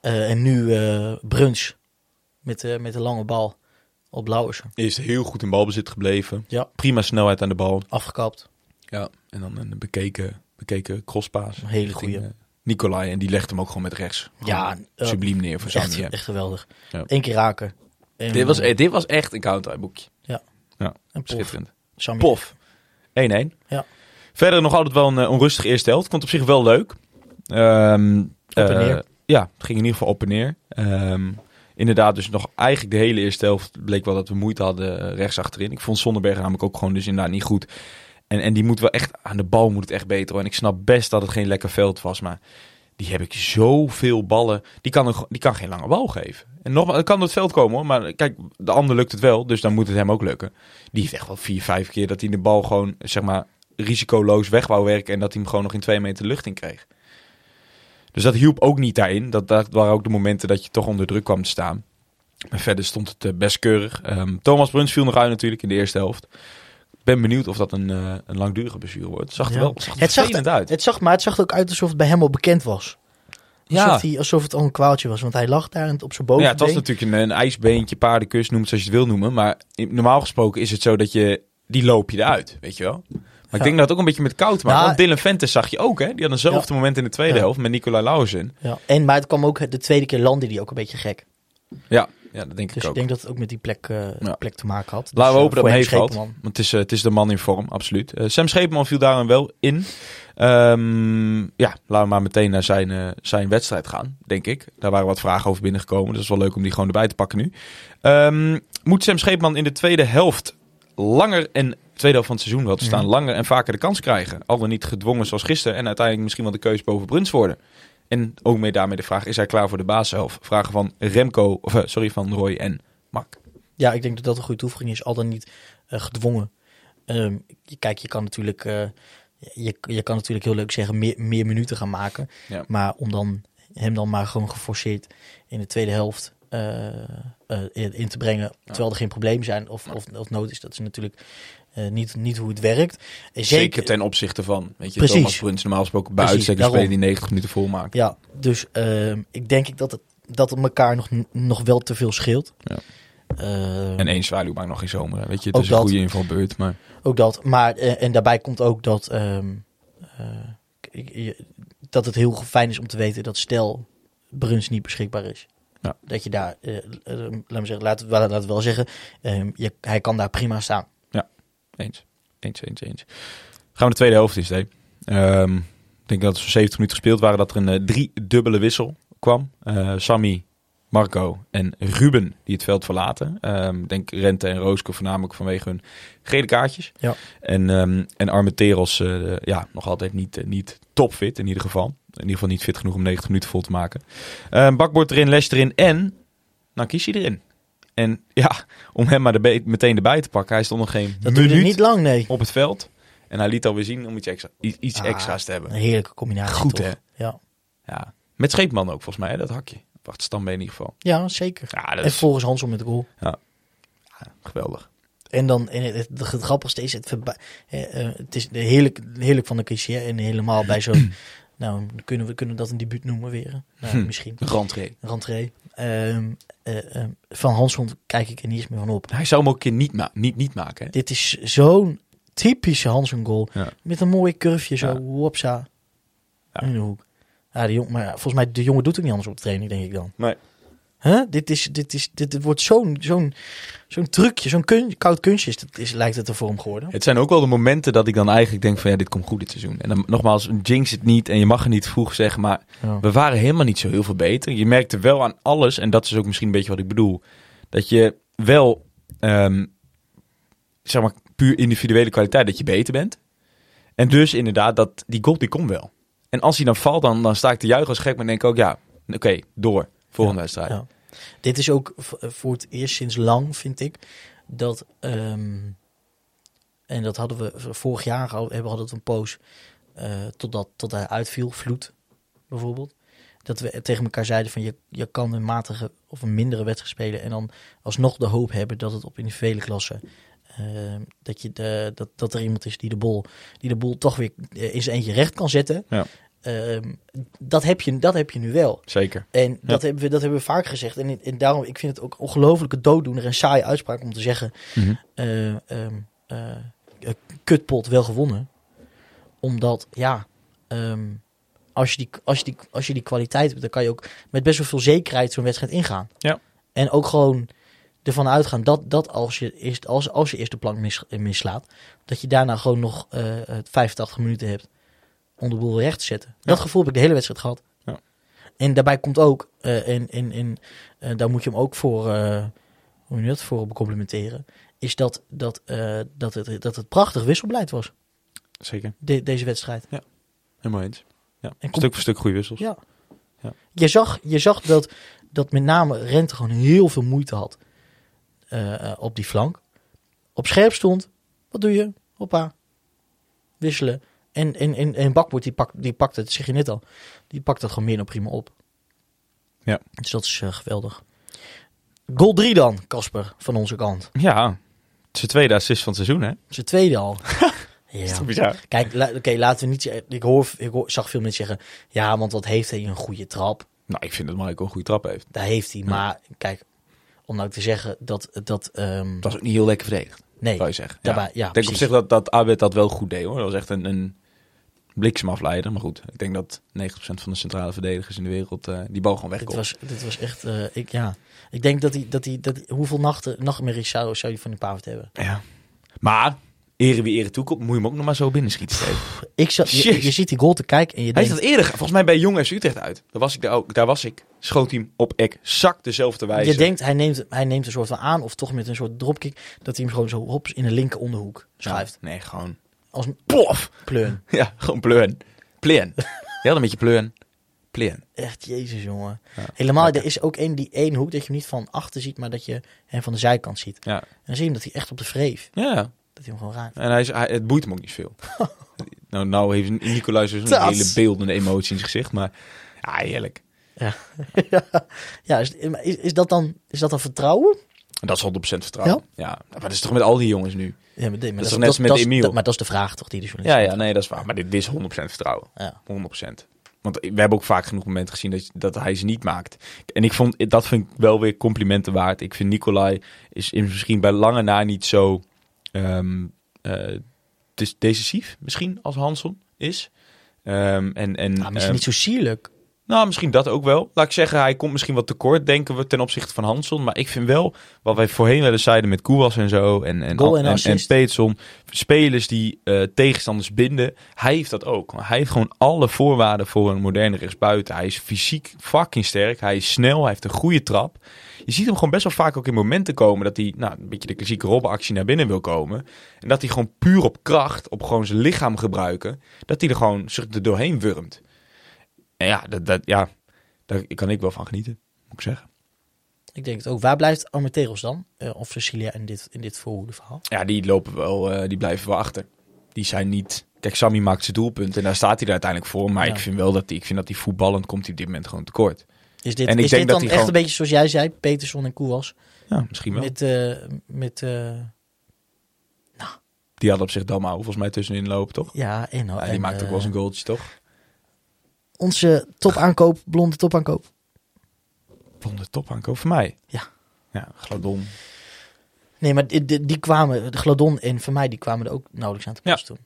Eh, en nu eh Bruns met, eh, met de lange bal op Blauwersen. Is heel goed in balbezit gebleven. Ja. Prima snelheid aan de bal. Afgekapt. Ja. En dan een bekeken, bekeken crosspaas. Een hele eh, Nicolai. En die legt hem ook gewoon met rechts. Ja, subliem neer voor Echt, echt geweldig. Ja. Eén keer raken. En, Dit was, dit was echt een Koutrui boekje. Ja. Ja, en schitterend. Pof. 1-1. Ja. Verder nog altijd wel een onrustige eerste helft. Vond op zich wel leuk. Ehm, Op en eh, neer. ja, het ging in ieder geval op en neer. Ehm, inderdaad dus nog eigenlijk de hele eerste helft bleek wel dat we moeite hadden eh, rechts achterin. Ik vond Zonderberg namelijk ook gewoon dus inderdaad niet goed. En, en die moet wel echt, aan de bal moet het echt beter. hoor. En ik snap best dat het geen lekker veld was, maar die heb ik zoveel ballen. Die kan, een, die kan geen lange bal geven. En nogmaals, het kan door het veld komen hoor. Maar kijk, de ander lukt het wel, dus dan moet het hem ook lukken. Die heeft echt wel vier, vijf keer dat hij de bal gewoon, zeg maar, risicoloos weg wou werken. En dat hij hem gewoon nog in twee meter lucht in kreeg. Dus dat hielp ook niet daarin. Dat, dat waren ook de momenten dat je toch onder druk kwam te staan. Maar verder stond het eh, best keurig. Ehm, Thomas Bruns viel nog uit natuurlijk in de eerste helft. Ik ben benieuwd of dat een, eh, een langdurige blessure wordt. Het zag er Ja. wel het zag er Het zag, uit. het zag, maar het zag er ook uit alsof het bij hem al bekend was. Alsof, Ja. hij, alsof het al een kwaaltje was. Want hij lag daar en op zijn bovenbeen. Ja, het was natuurlijk een, een ijsbeentje, paardenkus, noem het zoals je het wil noemen. Maar normaal gesproken is het zo dat je, die loop je eruit, weet je wel. Maar ik denk dat het ook een beetje met koud maken. Nou, Want Dylan Ventes zag je ook, hè. Die had eenzelfde moment in de tweede helft met Nicolai Lauzen. Ja. En, maar het kwam ook de tweede keer landde die ook een beetje gek. Ja, ja, dat denk Dus ik ik ook. denk dat het ook met die plek, eh, Ja. plek te maken had. Laten we Dus, hopen dat eh, het voor hem meevalt. Schepenman. Want het is, eh, het is de man in vorm, absoluut. Sam Scheepman viel daar wel in. Ehm, ja, laten we maar meteen naar zijn, zijn wedstrijd gaan, denk ik. Daar waren wat vragen over binnengekomen. Dus het is wel leuk om die gewoon erbij te pakken nu. Ehm, moet Sam Scheepman in de tweede helft langer en tweede helft van het seizoen wel te staan, Mhm. langer en vaker de kans krijgen? Al dan niet gedwongen zoals gisteren en uiteindelijk misschien wel de keuze boven Bruns worden. En ook mee daarmee de vraag, is hij klaar voor de basishelft? Vragen van Remco, of eh, sorry, van Roy en Mark. Ja, ik denk dat dat een goede toevoeging is. Al dan niet eh, gedwongen. Ehm, kijk, je kan natuurlijk... eh, je, je kan natuurlijk heel leuk zeggen meer, meer minuten gaan maken. Ja. Maar om dan hem dan maar gewoon geforceerd in de tweede helft in, te brengen. Terwijl er geen problemen zijn of, of, of nood is. Dat is natuurlijk eh, niet, niet hoe het werkt. En Zeker, ten opzichte van, weet je, Precies. Thomas Bruns normaal gesproken bij uitstek daarom. die 90 minuten volmaakt. Ja, dus ehm, ik denk dat het, dat het elkaar nog, nog wel te veel scheelt. Ja. Ehm, En één zwaluw maakt nog geen zomer. Weet je, het is een dat. goede invalbeurt, maar Ook dat. Maar, eh, en daarbij komt ook dat, ehm, eh, dat het heel fijn is om te weten dat stel Bruns niet beschikbaar is. Ja. Dat je daar, eh, eh, laat me zeggen, laten we laten we wel zeggen, je, hij kan daar prima staan. Eens. Eens, eens, eens. Gaan we de tweede helft in. Ehm, ik denk dat zo'n 70 minuten gespeeld waren, dat er een eh, drie dubbele wissel kwam. Eh Sammy, Marco en Ruben die het veld verlaten. Ik denk Rente en Rooske voornamelijk vanwege hun gele kaartjes. Ja. En, ehm en Armenteros eh, ja, nog altijd niet, niet topfit in ieder geval. In ieder geval niet fit genoeg om 90 minuten vol te maken. Bakbord erin, Les erin en Nakisi erin. En ja, om hem maar de meteen erbij te pakken. Hij stond nog geen Dat minuut niet lang, nee. op het veld. En hij liet alweer zien om iets, extra, iets Ah, extra's te Een hebben. heerlijke combinatie. Goed, toch? hè? Ja. Ja. Met Scheepman ook volgens mij, hè, dat hakje. Op achterstambe in ieder geval. ja, zeker. Ja, dat En is volgens Hansom met de goal. geweldig. En dan, en het, het, het grappigste is, het, eh, eh, het is heerlijk, heerlijk van de KC en helemaal bij zo'n, nou, kunnen we kunnen we dat een debuut noemen weer? Nou, Hm. misschien. Rentree. Rentree. Ehm, eh, ehm, van Hansom kijk ik er niet eens meer van op. Hij zou hem ook een keer niet, ma niet, niet maken. Hè? Dit is zo'n typische Hansom goal. Ja. Met een mooi curveje zo, Ja. wopsa, Ja. in de hoek. Ja, de jong, maar volgens mij, de jongen doet ook niet anders op de training, denk ik dan. Nee. Huh? Dit, is, dit, is, dit, wordt zo'n zo'n zo'n trucje, zo'n kun, koud kunstje is, het- is, lijkt het er voor hem geworden. Het zijn ook wel de momenten dat ik dan eigenlijk denk van ja, dit komt goed dit seizoen. En dan nogmaals, jinx het niet en je mag het niet vroeg zeggen, maar Ja. we waren helemaal niet zo heel veel beter. Je merkte wel aan alles, en dat is ook misschien een beetje wat ik bedoel, dat je wel, ehm, zeg maar, puur individuele kwaliteit, dat je beter bent. En dus inderdaad, dat, die goal die komt wel. En als hij dan valt, dan, dan sta ik te juichen als gek, maar denk ik ook, ja, oké, door. Volgende wedstrijd. Dit is ook voor het eerst sinds lang, vind ik, dat. ehm, en dat hadden we vorig jaar al, hebben hadden we een poos. eh totdat tot hij uitviel, vloed bijvoorbeeld. Dat we tegen elkaar zeiden van je, je kan een matige of een mindere wedstrijd spelen. En dan alsnog de hoop hebben dat het op individuele klasse. ehm, dat, je de, dat, dat er iemand is die de bol, die de bol toch weer eh, in zijn eentje recht kan zetten. Ja. Ehm, dat, heb je, dat heb je nu wel. Zeker. En dat, hebben we, dat hebben we vaak gezegd. En, en daarom, ik vind het ook ongelofelijke dooddoener en saaie uitspraak om te zeggen... Mhm. eh, ehm, eh, eh, kutpot wel gewonnen. Omdat, ja, ehm, als, je die, als, je die, als je die kwaliteit hebt... dan kan je ook met best wel veel zekerheid zo'n wedstrijd ingaan. Ja. En ook gewoon ervan uitgaan dat, dat als, je eerst, als, als je eerst de plank mis, mislaat... dat je daarna gewoon nog eh, 85 minuten hebt om de boel recht te zetten. Dat gevoel heb ik de hele wedstrijd gehad. Ja. En daarbij komt ook, en, en, en daar moet je hem ook voor, eh, hoe je dat, voor becomplimenteren, is dat, dat, eh, dat, het, dat het prachtig wisselbeleid was, Zeker. de- deze wedstrijd. Helemaal eens. Ja. En Stuk voor stuk goede wissels. Ja. Ja. Je zag, je zag dat, dat met name Rente gewoon heel veel moeite had eh, op die flank. Op scherp stond. Wat doe je? Hoppa. Wisselen. En, en, en, en Bakboord die, pakt die pakt het, zeg je net al, die pakt het gewoon meer dan prima op. Ja. Dus dat is eh, geweldig. Goal 3 dan, Casper, van onze kant. Ja. De tweede assist van het seizoen, hè? Zijn tweede al. ja. bizar? Kijk, la- oké, laten we niet. Ik, hoor, ik hoor, zag veel mensen zeggen. Ja, want wat heeft hij een goede trap? Nou, ik vind dat Michael een goede trap heeft. Daar heeft hij. Maar kijk, om nou te zeggen dat. dat ehm, Dat was ook niet heel lekker verdedigd, nee, zou je zeggen. daarbij, ja, ik denk op zich dat, dat Abed dat wel goed deed, hoor. Dat was echt een, een bliksemafleider. Maar goed, ik denk dat 90% van de centrale verdedigers in de wereld eh, die bal gewoon dit wegkomt. was, dit was echt. eh, ik, ja. ik denk dat hij. Dat hij dat, hoeveel nachten, nachtmerries zou, zou je van die Pavert hebben? Ja. Maar, ere wie ere toekomt, moet je hem ook nog maar zo binnenschieten. Steven. Ik zat, je, ziet die goal te kijken en je Hij denkt. heeft dat eerder, ge- volgens mij bij Jong FC Utrecht uit. Daar was ik, daar, ook, daar was ik. Schoot hij hem op exact dezelfde wijze. Je denkt, hij neemt, hij neemt een soort van aan, of toch met een soort dropkick, dat hij hem gewoon zo hops in de linker onderhoek schuift. Nee, gewoon Als een plof. pleun. Ja, gewoon pleun. Pleen. Ja, een beetje pleun. Pleen. Echt, jezus jongen. Ja. Helemaal, Lekker. er is ook één, die één hoek dat je hem niet van achter ziet, maar dat je hem van de zijkant ziet. Ja. En dan zie je hem dat hij echt op de vreef, Ja, dat hij hem gewoon raakt. en hij is, hij, het boeit hem ook niet veel. nou, nou heeft Nicolai zo'n Dat. hele beeldende emotie in zijn gezicht, maar ja, heerlijk. Ja, is, is, is, dat dan, is dat dan vertrouwen? En dat is 100% vertrouwen. Ja. maar dat is toch met al die jongens nu? Ja, maar, dit- maar is dat, toch net met dat, Emiel? dat- maar dat is de vraag toch die de journalist Ja, ja, nee, dat is waar. Maar dit, dit is 100% vertrouwen. Ja. 100%. Want we hebben ook vaak genoeg momenten gezien dat, dat hij ze niet maakt. En ik vond, dat vind ik wel weer complimenten waard. Ik vind Nicolai is, is misschien bij lange na niet zo ehm eh, het is decisief misschien als Hanson is. Ehm, en, en, Nou, misschien ehm, niet zo sierlijk. Nou, misschien dat ook wel. Laat ik zeggen, hij komt misschien wat tekort, denken we, ten opzichte van Hanson. Maar ik vind wel, wat wij voorheen wel eens zeiden met Koewas en zo, en, en, Goal en en, en assist. Peetson, spelers die eh, tegenstanders binden, hij heeft dat ook. Hij heeft gewoon alle voorwaarden voor een moderne rechtsbuiten. Hij is fysiek fucking sterk, hij is snel, hij heeft een goede trap. Je ziet hem gewoon best wel vaak ook in momenten komen dat hij, nou, een beetje de klassieke robbenactie naar binnen wil komen. En dat hij gewoon puur op kracht, op gewoon zijn lichaam gebruiken, dat hij er gewoon zich er doorheen wurmt. En ja, dat, dat, ja, daar kan ik wel van genieten, moet ik zeggen. Ik denk het ook. Waar blijft Armenteros dan? Eh, of Cecilia in dit, in dit voorhoede verhaal? Ja, die lopen wel, eh, die blijven wel achter. Die zijn niet. Kijk, Sammy maakt zijn doelpunt en daar staat hij er uiteindelijk voor. Maar Ja. ik vind wel dat hij, ik vind dat hij voetballend komt hij op dit moment gewoon tekort. Is dit, En ik is denk dit dat dan echt gewoon- een beetje zoals jij zei, Peterson en Koewas? Ja, misschien wel. Met, eh, met eh, Die had op zich Dalmau volgens mij tussenin lopen, toch? ja, en, Ja, en die maakt ook wel eens een goaltje, toch? Onze topaankoop, blonde topaankoop. Blonde topaankoop voor mij. Ja. Ja, Gladon. Nee, maar die, die, die kwamen, de Gladon en voor mij, die kwamen er ook nauwelijks aan te pas toen.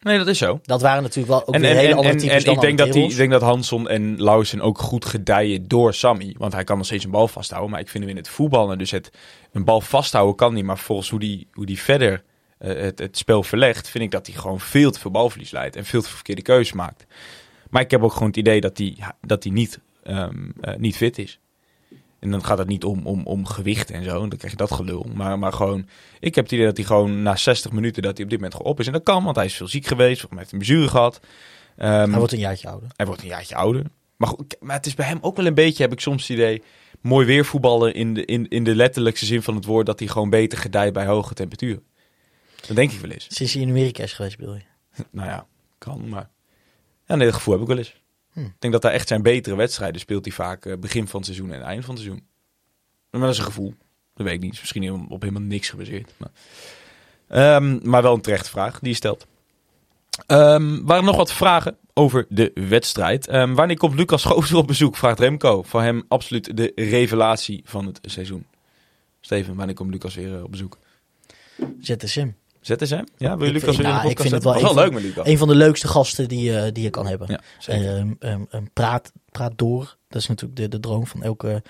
Nee, dat is zo. Dat waren natuurlijk wel ook En, weer en, hele andere en, en ik, denk dat die, ik denk dat Hanson en Lausen ook goed gedijen door Sammy. Want hij kan nog steeds een bal vasthouden. Maar ik vind hem in het voetballen, dus het, een bal vasthouden kan niet. Maar volgens hoe die, hoe die verder eh, het, het spel verlegt, vind ik dat hij gewoon veel te veel balverlies leidt. En veel te veel verkeerde keuzes maakt. Maar ik heb ook gewoon het idee dat hij, dat niet, ehm, eh, niet fit is. En dan gaat het niet om, om, om gewicht en zo. Dan krijg je dat gelul. Maar, maar gewoon, ik heb het idee dat hij gewoon na 60 minuten dat hij op dit moment gewoon op is. En dat kan, want hij is veel ziek geweest. Of hij heeft een blessure gehad. Ehm, Hij wordt een jaartje ouder. hij wordt een jaartje ouder. Maar, goed, maar het is bij hem ook wel een beetje, heb ik soms het idee, mooi weer voetballen in de, in, in de letterlijkste zin van het woord, dat hij gewoon beter gedijt bij hoge temperaturen. Dat denk ik wel eens. Sinds hij in Amerika is geweest, bedoel je? Nou ja, kan, maar... Ja, nee, dat gevoel heb ik wel eens. Hm. Ik denk dat hij echt zijn betere wedstrijden speelt hij vaak eh, begin van het seizoen en eind van het seizoen. Maar dat is een gevoel. Dat weet ik niet. Is Misschien op helemaal niks gebaseerd. Maar, Ehm, maar wel een terechte vraag die je stelt. Ehm waren nog wat vragen over de wedstrijd. Ehm, wanneer komt Lucas Gooser op bezoek? Vraagt Remco. Voor hem absoluut de revelatie van het seizoen. Steven, wanneer komt Lucas weer eh, op bezoek? ZSM. ZSM? Ja, wil je Ik Lucas vind- weer in de ik vind het wel wel van- leuk met Lucas. Een van de leukste gasten die, je die je kan hebben. Ja, zeker. Ehm, ehm, ehm, praat, praat door. Dat is natuurlijk de, de droom van elke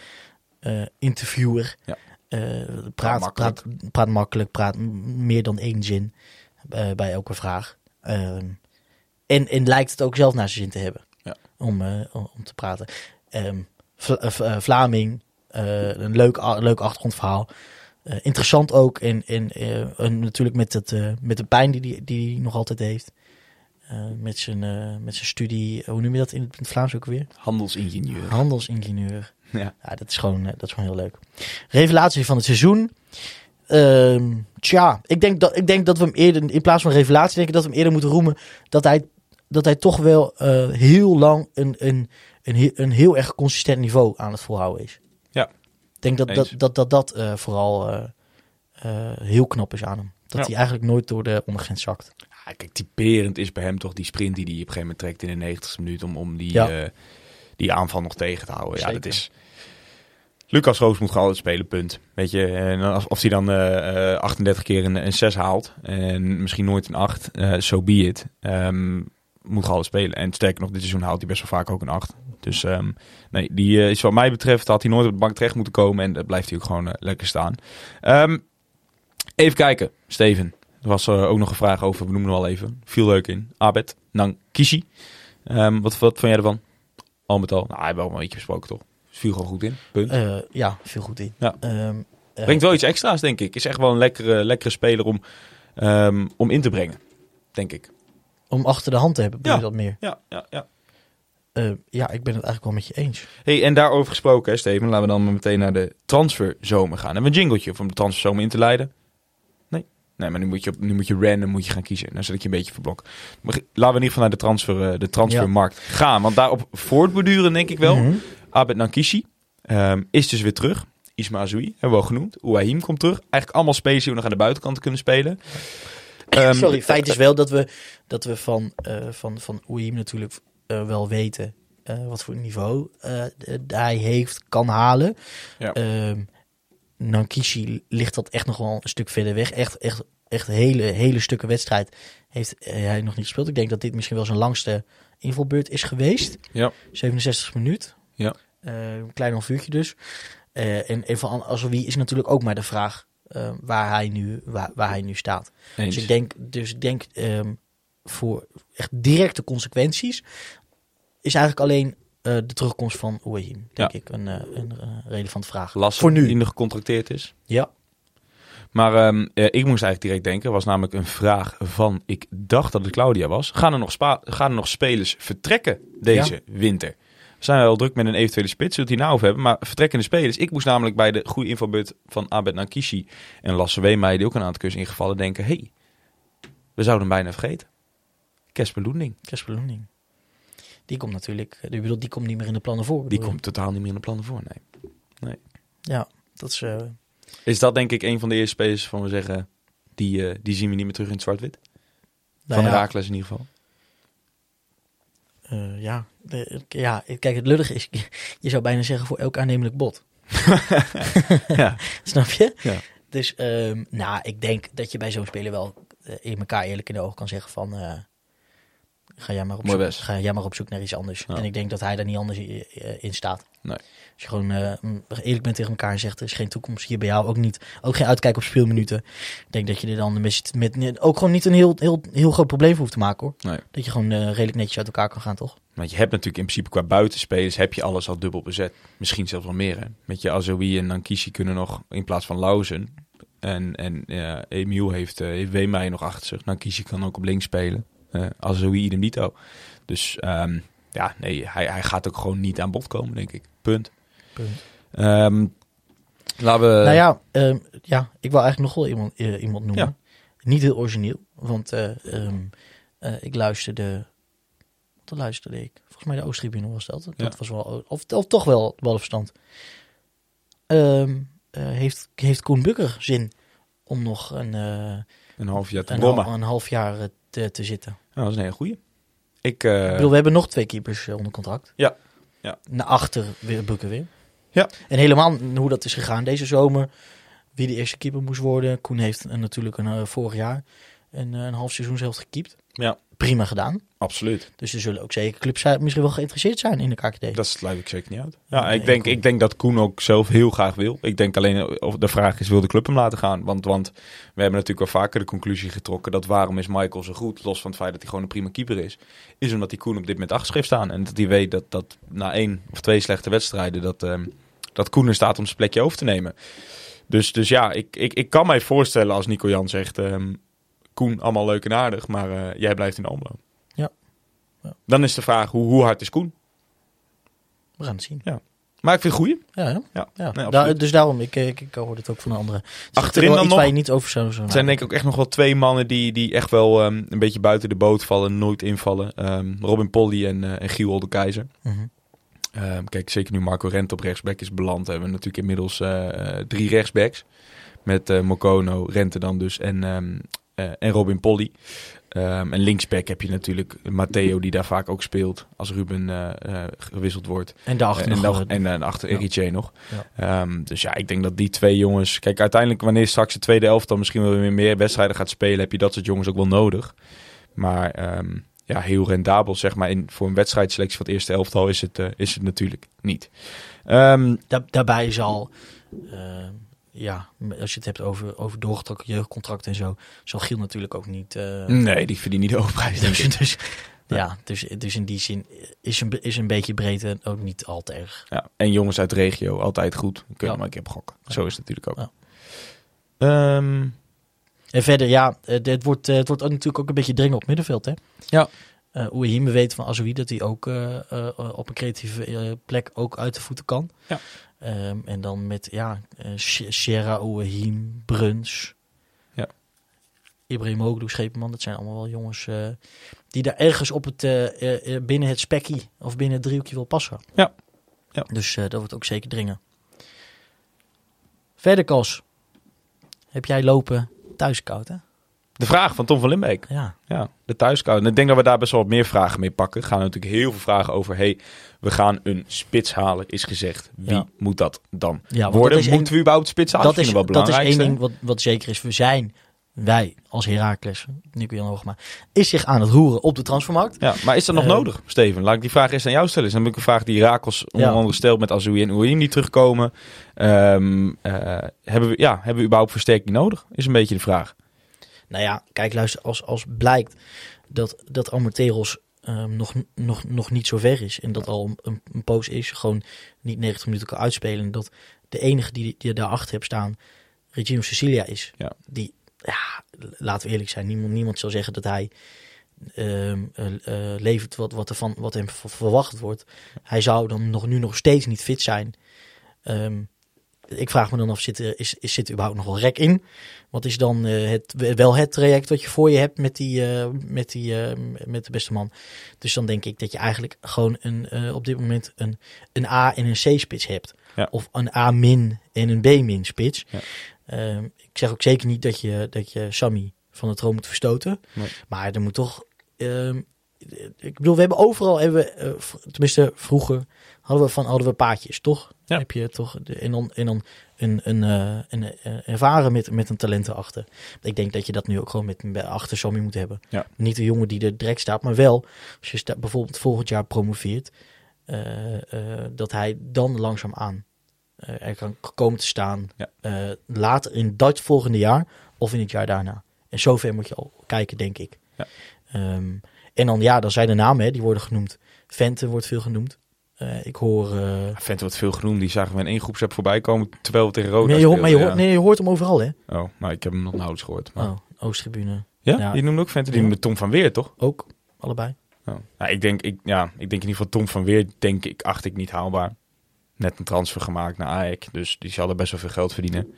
eh, interviewer. Ja. Eh, praat, makkelijk. praat, praat makkelijk, praat meer dan één zin eh, bij elke vraag. Ehm, en, en lijkt het ook zelf naar zijn zin te hebben. Ja. om, eh, om te praten. Ehm, eh, eh, Vlaming, eh, een leuk, leuk achtergrondverhaal. Eh, interessant ook en, en, eh, en natuurlijk met, het, eh, met de pijn die hij die hij nog altijd heeft. Met, zijn, met zijn studie, hoe noem je dat in het, in het Vlaams ook weer? Handelsingenieur. Handelsingenieur. Ja. Ja, dat is gewoon, dat is gewoon heel leuk. Revelatie van het seizoen. Ehm, tja, ik denk, dat, ik denk dat we hem eerder, in plaats van revelatie, denk ik dat we hem eerder moeten roemen dat hij, dat hij toch wel heel lang een, een, een, een heel erg consistent niveau aan het volhouden is. Denk dat dat, dat, dat, dat eh, vooral eh, eh, heel knap is aan hem. Dat Ja. hij eigenlijk nooit door de ondergrens zakt. Ja, kijk, typerend is bij hem toch die sprint die hij op een gegeven moment trekt in de 90 minuut om, om die, Ja. die aanval nog tegen te houden. Ja, dat is... Lucas Roos moet gewoon altijd spelen, punt. Weet je, en als, of hij dan eh, eh, 38 keer een, een 6 haalt en misschien nooit een 8, eh so be it. Ehm, moet gewoon spelen. En sterker nog, dit seizoen haalt hij best wel vaak ook een 8. Dus ehm, nee, die eh, is wat mij betreft, had hij nooit op de bank terecht moeten komen. En dat blijft hij ook gewoon eh, lekker staan. Ehm, even kijken, Steven. Er was eh, ook nog een vraag over, we noemen hem al even. Viel leuk in. Abed Nankishi. Ehm wat, wat vond jij ervan? Al met al. Nou, hij heeft wel een beetje besproken, toch? Viel gewoon goed in. Punt. Ja, veel goed in. Ja. Brengt wel iets extra's, denk ik. Is echt wel een lekkere, lekkere speler om, om in te brengen. Denk ik. Om achter de hand te hebben, bedoel Ja. je dat meer? Ja, ja, ja. Eh, ja, ik ben het eigenlijk wel met je eens. Hey, en daarover gesproken, hè, Steven. Laten we dan meteen naar de transferzomer gaan. Hebben we een jingletje om de transferzomer in te leiden? Nee? Nee, maar nu moet je, op, nu moet je random moet je gaan kiezen. Dan zet ik je een beetje verblok. Maar laten we in ieder geval naar de, transfer, eh, de transfermarkt gaan. Want daarop voortborduren denk ik wel. Mhm. Abed Nankishi ehm, is dus weer terug. Isma Azoui hebben we al genoemd. Ouahim komt terug. Eigenlijk allemaal spelers die we nog aan de buitenkant kunnen spelen. Ehm, Sorry, feit is wel dat we, dat we van, eh van, van Oeim natuurlijk eh, wel weten eh, wat voor niveau eh, hij heeft, kan halen. Ja. Ehm, Nankishi ligt dat echt nog wel een stuk verder weg. Echt, echt, echt hele, hele stukken wedstrijd heeft hij nog niet gespeeld. Ik denk dat dit misschien wel zijn langste invalbeurt is geweest. Ja. 67 minuut. Ja. Eh, een klein half uurtje dus. Eh, en, en van Azoui is natuurlijk ook maar de vraag eh, waar, hij nu, waar, waar hij nu staat. Eens. Dus ik denk, dus ik denk ehm, voor echt directe consequenties is eigenlijk alleen eh, de terugkomst van Ouahim, denk Ja. ik, een, eh, een, eh, relevante vraag. Lastig Voor nu. die nog gecontracteerd is. Ja. Maar ehm, eh, ik moest eigenlijk direct denken, was namelijk een vraag van, ik dacht dat het Claudia was. Gaan er nog, spa gaan er nog spelers vertrekken deze winter? We zijn wel druk met een eventuele spits, zullen we het hier nou over hebben. Maar vertrekkende spelers. Ik moest namelijk bij de goede infobeurt van Abed Nankishi en Lasse Weemeijer, die ook een aantal keer is ingevallen, denken, hey, we zouden hem bijna vergeten. Loending. Casper Loening. Die komt natuurlijk, ik bedoel, die komt niet meer in de plannen voor. Die komt totaal niet meer in de plannen voor, nee. Ja, dat is... eh, Is dat denk ik een van de eerste spelers van we zeggen, die, eh, die zien we niet meer terug in het zwart-wit? nou van ja, Herakles in ieder geval. Eh, ja, de- ja, kijk, het lullige is, je zou bijna zeggen voor elk aannemelijk bod. ja. Snap je? Ja. Dus, ehm, nou, ik denk dat je bij zo'n speler wel eh, in elkaar eerlijk in de ogen kan zeggen van... ga, jij maar op Mooi zoek, best. ga jij maar op zoek naar iets anders. Ja. En ik denk dat hij daar niet anders eh, in staat. Nee. Als je gewoon eh, eerlijk bent tegen elkaar en zegt... er is geen toekomst hier bij jou, ook niet. Ook geen uitkijk op speelminuten. Ik denk dat je er dan met, met ook gewoon niet een heel, heel, heel groot probleem voor hoeft te maken, hoor. Nee. Dat je gewoon eh, redelijk netjes uit elkaar kan gaan, toch? Want je hebt natuurlijk in principe qua buitenspelers heb je alles al dubbel bezet. Misschien zelfs wel meer. Hè? Met je Azoui en Nankishi kunnen nog in plaats van Lauzen. En, en ja, Emiel heeft, uh, heeft nog achter zich. Nankishi kan ook op links spelen. Uh, Azoui idem dito. Dus ehm, ja, nee, hij, hij gaat ook gewoon niet aan bod komen, denk ik. Punt. Punt. Ehm, laten we... Nou ja, ehm, ja, ik wil eigenlijk nog wel iemand, eh, iemand noemen. Ja. Niet heel origineel, want eh, eh, ik luisterde... Wat luisterde ik? Volgens mij de Oosttribune was dat. Dat Ja. was wel... Of, of toch wel ballenverstand. Eh, heeft, heeft Koen Bukker zin om nog een, eh, een half jaar te een, half jaar eh, te, te zitten? Dat is een hele goeie. Ik, eh, Ik bedoel, we hebben nog twee keepers eh, onder contract. Ja. Ja. Naar achter weer Bukker weer. Ja. En helemaal hoe dat is gegaan deze zomer. Wie de eerste keeper moest worden. Koen heeft natuurlijk een, eh, vorig jaar een, een half seizoen zelf gekiept. Ja. Prima gedaan. Absoluut. Dus er zullen ook zeker clubs zijn, misschien wel geïnteresseerd zijn in de KKD. Dat sluit ik zeker niet uit. Ja, Nee, ik, denk, ik denk dat Koen ook zelf heel graag wil. Ik denk alleen of de vraag is, wil de club hem laten gaan? Want, want we hebben natuurlijk wel vaker de conclusie getrokken dat waarom is Michael zo goed, los van het feit dat hij gewoon een prima keeper is, is omdat hij Koen op dit moment achter staan. En dat hij weet dat, dat na één of twee slechte wedstrijden, dat, ehm, dat Koen er staat om zijn plekje over te nemen. Dus, dus ja, ik, ik, ik kan mij voorstellen als Nico Jan zegt, ehm, Koen, allemaal leuk en aardig, maar eh, jij blijft in Almelo. Ja. Ja. Dan is de vraag, hoe, hoe hard is Koen? We gaan het zien. Maar ik vind het goeie. Ja, ja. Ja, ja. nee, absoluut. dus daarom, ik, ik, ik hoor het ook van een andere. Het is Achterin dan nog- je niet over zou zo Het zijn denk ik ook echt nog wel twee mannen die, die echt wel ehm, een beetje buiten de boot vallen, nooit invallen. Ehm, Robin Polly en, eh en Giel de Keizer. Mhm. Ehm, kijk, zeker nu Marco Rent op rechtsback is beland, hebben we natuurlijk inmiddels eh, eh, drie rechtsbacks. Met eh, Mokono, Rente dan dus en, eh, en Robin Polly. Ehm, en linksback heb je natuurlijk Matteo die daar vaak ook speelt als Ruben eh, eh, gewisseld wordt. En daarachter en, nog, eh, en eh, achter ja. Eritje nog. Ja. Ehm, dus ja, ik denk dat die twee jongens... Kijk, uiteindelijk wanneer straks de tweede elftal misschien wel weer meer wedstrijden gaat spelen... heb je dat soort jongens ook wel nodig. Maar ehm, ja, heel rendabel zeg maar in, voor een wedstrijdselectie van het eerste elftal is het, is het natuurlijk niet. Da- daarbij zal, ja, als je het hebt over, over doorgetrokken jeugdcontracten en zo, zal Giel natuurlijk ook niet. eh, nee, die verdient niet de hoofdprijs dus, dus, ja, dus, dus in die zin is een, is een beetje breedte ook niet al te erg. Ja, en jongens uit de regio, altijd goed. Kunnen Ja. maar een keer op gokken. Zo is het natuurlijk ook. Ehm, En verder, ja, eh, het wordt, eh, het wordt ook natuurlijk ook een beetje dringen op middenveld, hè? Ja. Eh hoe je hiermee weet van Azoui dat hij ook eh, eh, op een creatieve eh, plek ook uit de voeten kan. Ja. Ehm, en dan met, ja, eh Sierra, Ouahim, Bruns. Ja. Ibrahimoglu, Schepenman, dat zijn allemaal wel jongens eh, die daar ergens op het, eh, binnen het spekkie of binnen het driehoekje wil passen. Ja. Ja. Dus dat wordt ook zeker dringen. Verder, Kos. Heb jij lopen thuiskoud, hè? De vraag van Tom van Limbeek. Ja. Ja, de thuiskou. En ik denk dat we daar best wel wat meer vragen mee pakken. Gaan natuurlijk heel veel vragen over. hey, we gaan een spits halen, is gezegd. Wie Ja. moet dat dan Ja, worden? Moeten we überhaupt spits halen? dat is, wel dat is één ding wat, wat zeker is. We zijn, wij als Heracles, Nico Jan Hoogma, is zich aan het roeren op de transfermarkt. Ja, maar is dat nog Eh, nodig, Steven? Laat ik die vraag eerst aan jou stellen. Is namelijk een vraag die Rakels onder Ja. andere stelt met Azoui en Ouahim die terugkomen. Ehm, eh, hebben, we, ja, hebben we überhaupt versterking nodig? Is een beetje de vraag. Nou ja, kijk, luister, als, als blijkt dat, dat Amoteros ehm, nog, nog, nog niet zo ver is en dat al een, een poos is, gewoon niet 90 minuten kan uitspelen, en dat de enige die, die je daarachter hebt staan, Regino Cecilia is, Ja. die, ja, laten we eerlijk zijn, niemand, niemand zal zeggen dat hij ehm, eh, eh, levert wat, wat, er van, wat hem verwacht wordt. Hij zou dan nog, nu nog steeds niet fit zijn. Ehm, ik vraag me dan af, zit er, is, is, zit er überhaupt nog wel rek in? Wat is dan eh, het, wel het traject wat je voor je hebt met, die, eh, met, die, eh, met de beste man? Dus dan denk ik dat je eigenlijk gewoon een, op dit moment een, een A en een C-spits hebt. Ja. Of een A-min en een B-min spits. Ja. Ehm, ik zeg ook zeker niet dat je, dat je Sammy van de troon moet verstoten. Nee. Maar er moet toch... ik bedoel, we hebben overal, hebben we, eh, tenminste vroeger, hadden we van hadden we paadjes, toch? Ja. Heb je toch de, en dan, en dan een, een, eh, een, eh, ervaren met, met een talent erachter. Ik denk dat je dat nu ook gewoon met bij- achter Sammy moet hebben. Ja. Niet een jongen die er direct staat, maar wel als je sta, bijvoorbeeld volgend jaar promoveert, dat hij dan langzaam aan er kan komen te staan. Ja. later in dat volgende jaar of in het jaar daarna. En zover moet je al kijken, denk ik. Ja. Ehm, en dan, ja, dan zijn de namen, hè, die worden genoemd. Vente wordt veel genoemd. Eh, ik hoor... eh, Vent wordt veel genoemd. Die zagen we in één groepsapp voorbij komen terwijl we tegen Roda nee, je hoort, maar je hoort, nee, je hoort hem overal, hè? Oh, nou, ik heb hem nog nauwelijks gehoord. Maar... Oh, Oosttribune. ja? ja. Die noemde ook Vente. Die noemde Tom van Weer, toch? Ook, allebei. Oh. Nou, ik, denk, ik, ja, ik denk in ieder geval Tom van Weer, denk ik, acht ik niet haalbaar. Net een transfer gemaakt naar AEK, dus die zal er best wel veel geld verdienen.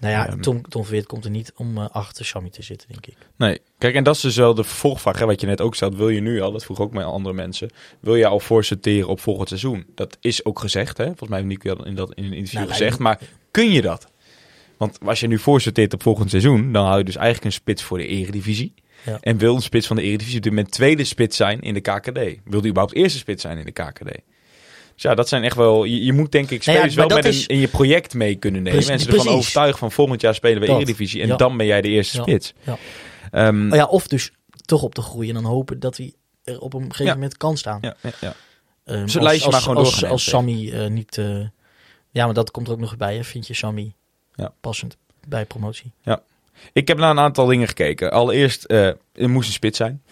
Nou ja, Ehm. Tom, Tom Verweert komt er niet om eh, achter Sammy te zitten, denk ik. Nee, kijk, en dat is dus wel de vervolgvraag, hè, wat je net ook stelt. Wil je nu al, dat vroeg ook met andere mensen, wil je al voorsorteren op volgend seizoen? Dat is ook gezegd, hè? Volgens mij heeft Nico dat in, dat in een interview Nou, gezegd. Maar kun je dat? Want als je nu voorsorteert op volgend seizoen, dan haal je dus eigenlijk een spits voor de eredivisie. Ja. En wil een spits van de eredivisie op dit moment tweede spits zijn in de KKD? Wil die überhaupt eerste spits zijn in de KKD? Dus ja, dat zijn echt wel... Je, je moet denk ik Nou ja, spelers wel met een, in je project mee kunnen nemen. Precies- en ze ervan precies. overtuigen van volgend jaar spelen we Dat, eredivisie. En ja. dan ben jij de eerste Ja. spits. Ja. Ehm, Oh ja, of dus toch op te groeien en dan hopen dat hij er op een gegeven Ja. moment kan staan. ja, ja, ja. Maar gewoon als, als hè, Sammy eh, niet... eh, ja, maar dat komt er ook nog bij. Hè? Vind je Sammy Ja. passend bij promotie? Ik heb naar een aantal dingen gekeken. Allereerst, eh er moest een spits zijn.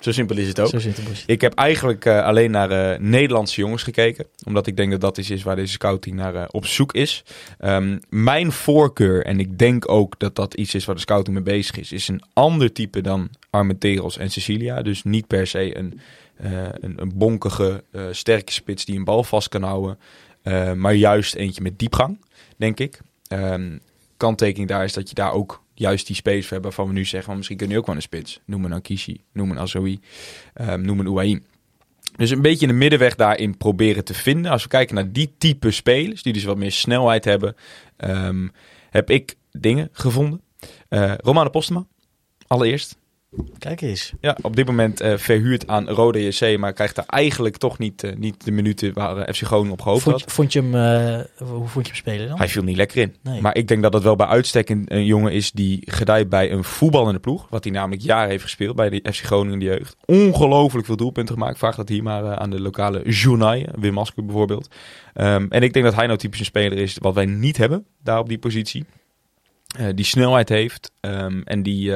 Zo simpel is het ook. Zo zit het. Ik heb eigenlijk eh, alleen naar eh, Nederlandse jongens gekeken. Omdat ik denk dat dat is, is waar deze scouting naar eh, op zoek is. Ehm, mijn voorkeur, en ik denk ook dat dat iets is waar de scouting mee bezig is, is een ander type dan Armenteros en Cecilia. Dus niet per se een, een, een bonkige, sterke spits die een bal vast kan houden. maar juist eentje met diepgang, denk ik. Ehm kanttekening daar is dat je daar ook juist die space hebt waarvan we nu zeggen, van misschien kun je ook wel een spits. Noem een Akishi, noem een Azoui, ehm, noem een. Dus een beetje een middenweg daarin proberen te vinden. Als we kijken naar die type spelers, die dus wat meer snelheid hebben, ehm, heb ik dingen gevonden. Eh Romano Postema, allereerst. Kijk eens. Ja, op dit moment eh, verhuurd aan Rode JC, maar krijgt daar eigenlijk toch niet, eh, niet de minuten waar eh, FC Groningen op gehoopt Vond, had. vond je hem, hoe vond je hem spelen dan? Hij viel niet lekker in. Nee. Maar ik denk dat dat wel bij uitstek een, een jongen is die gedijt bij een voetballende ploeg. Wat hij namelijk jaren heeft gespeeld bij de FC Groningen in de jeugd. Ongelooflijk veel doelpunten gemaakt. Vraag dat hier maar aan de lokale journal, Wim Masker bijvoorbeeld. Ehm, en ik denk dat hij nou typisch een speler is wat wij niet hebben daar op die positie. Die snelheid heeft ehm, en die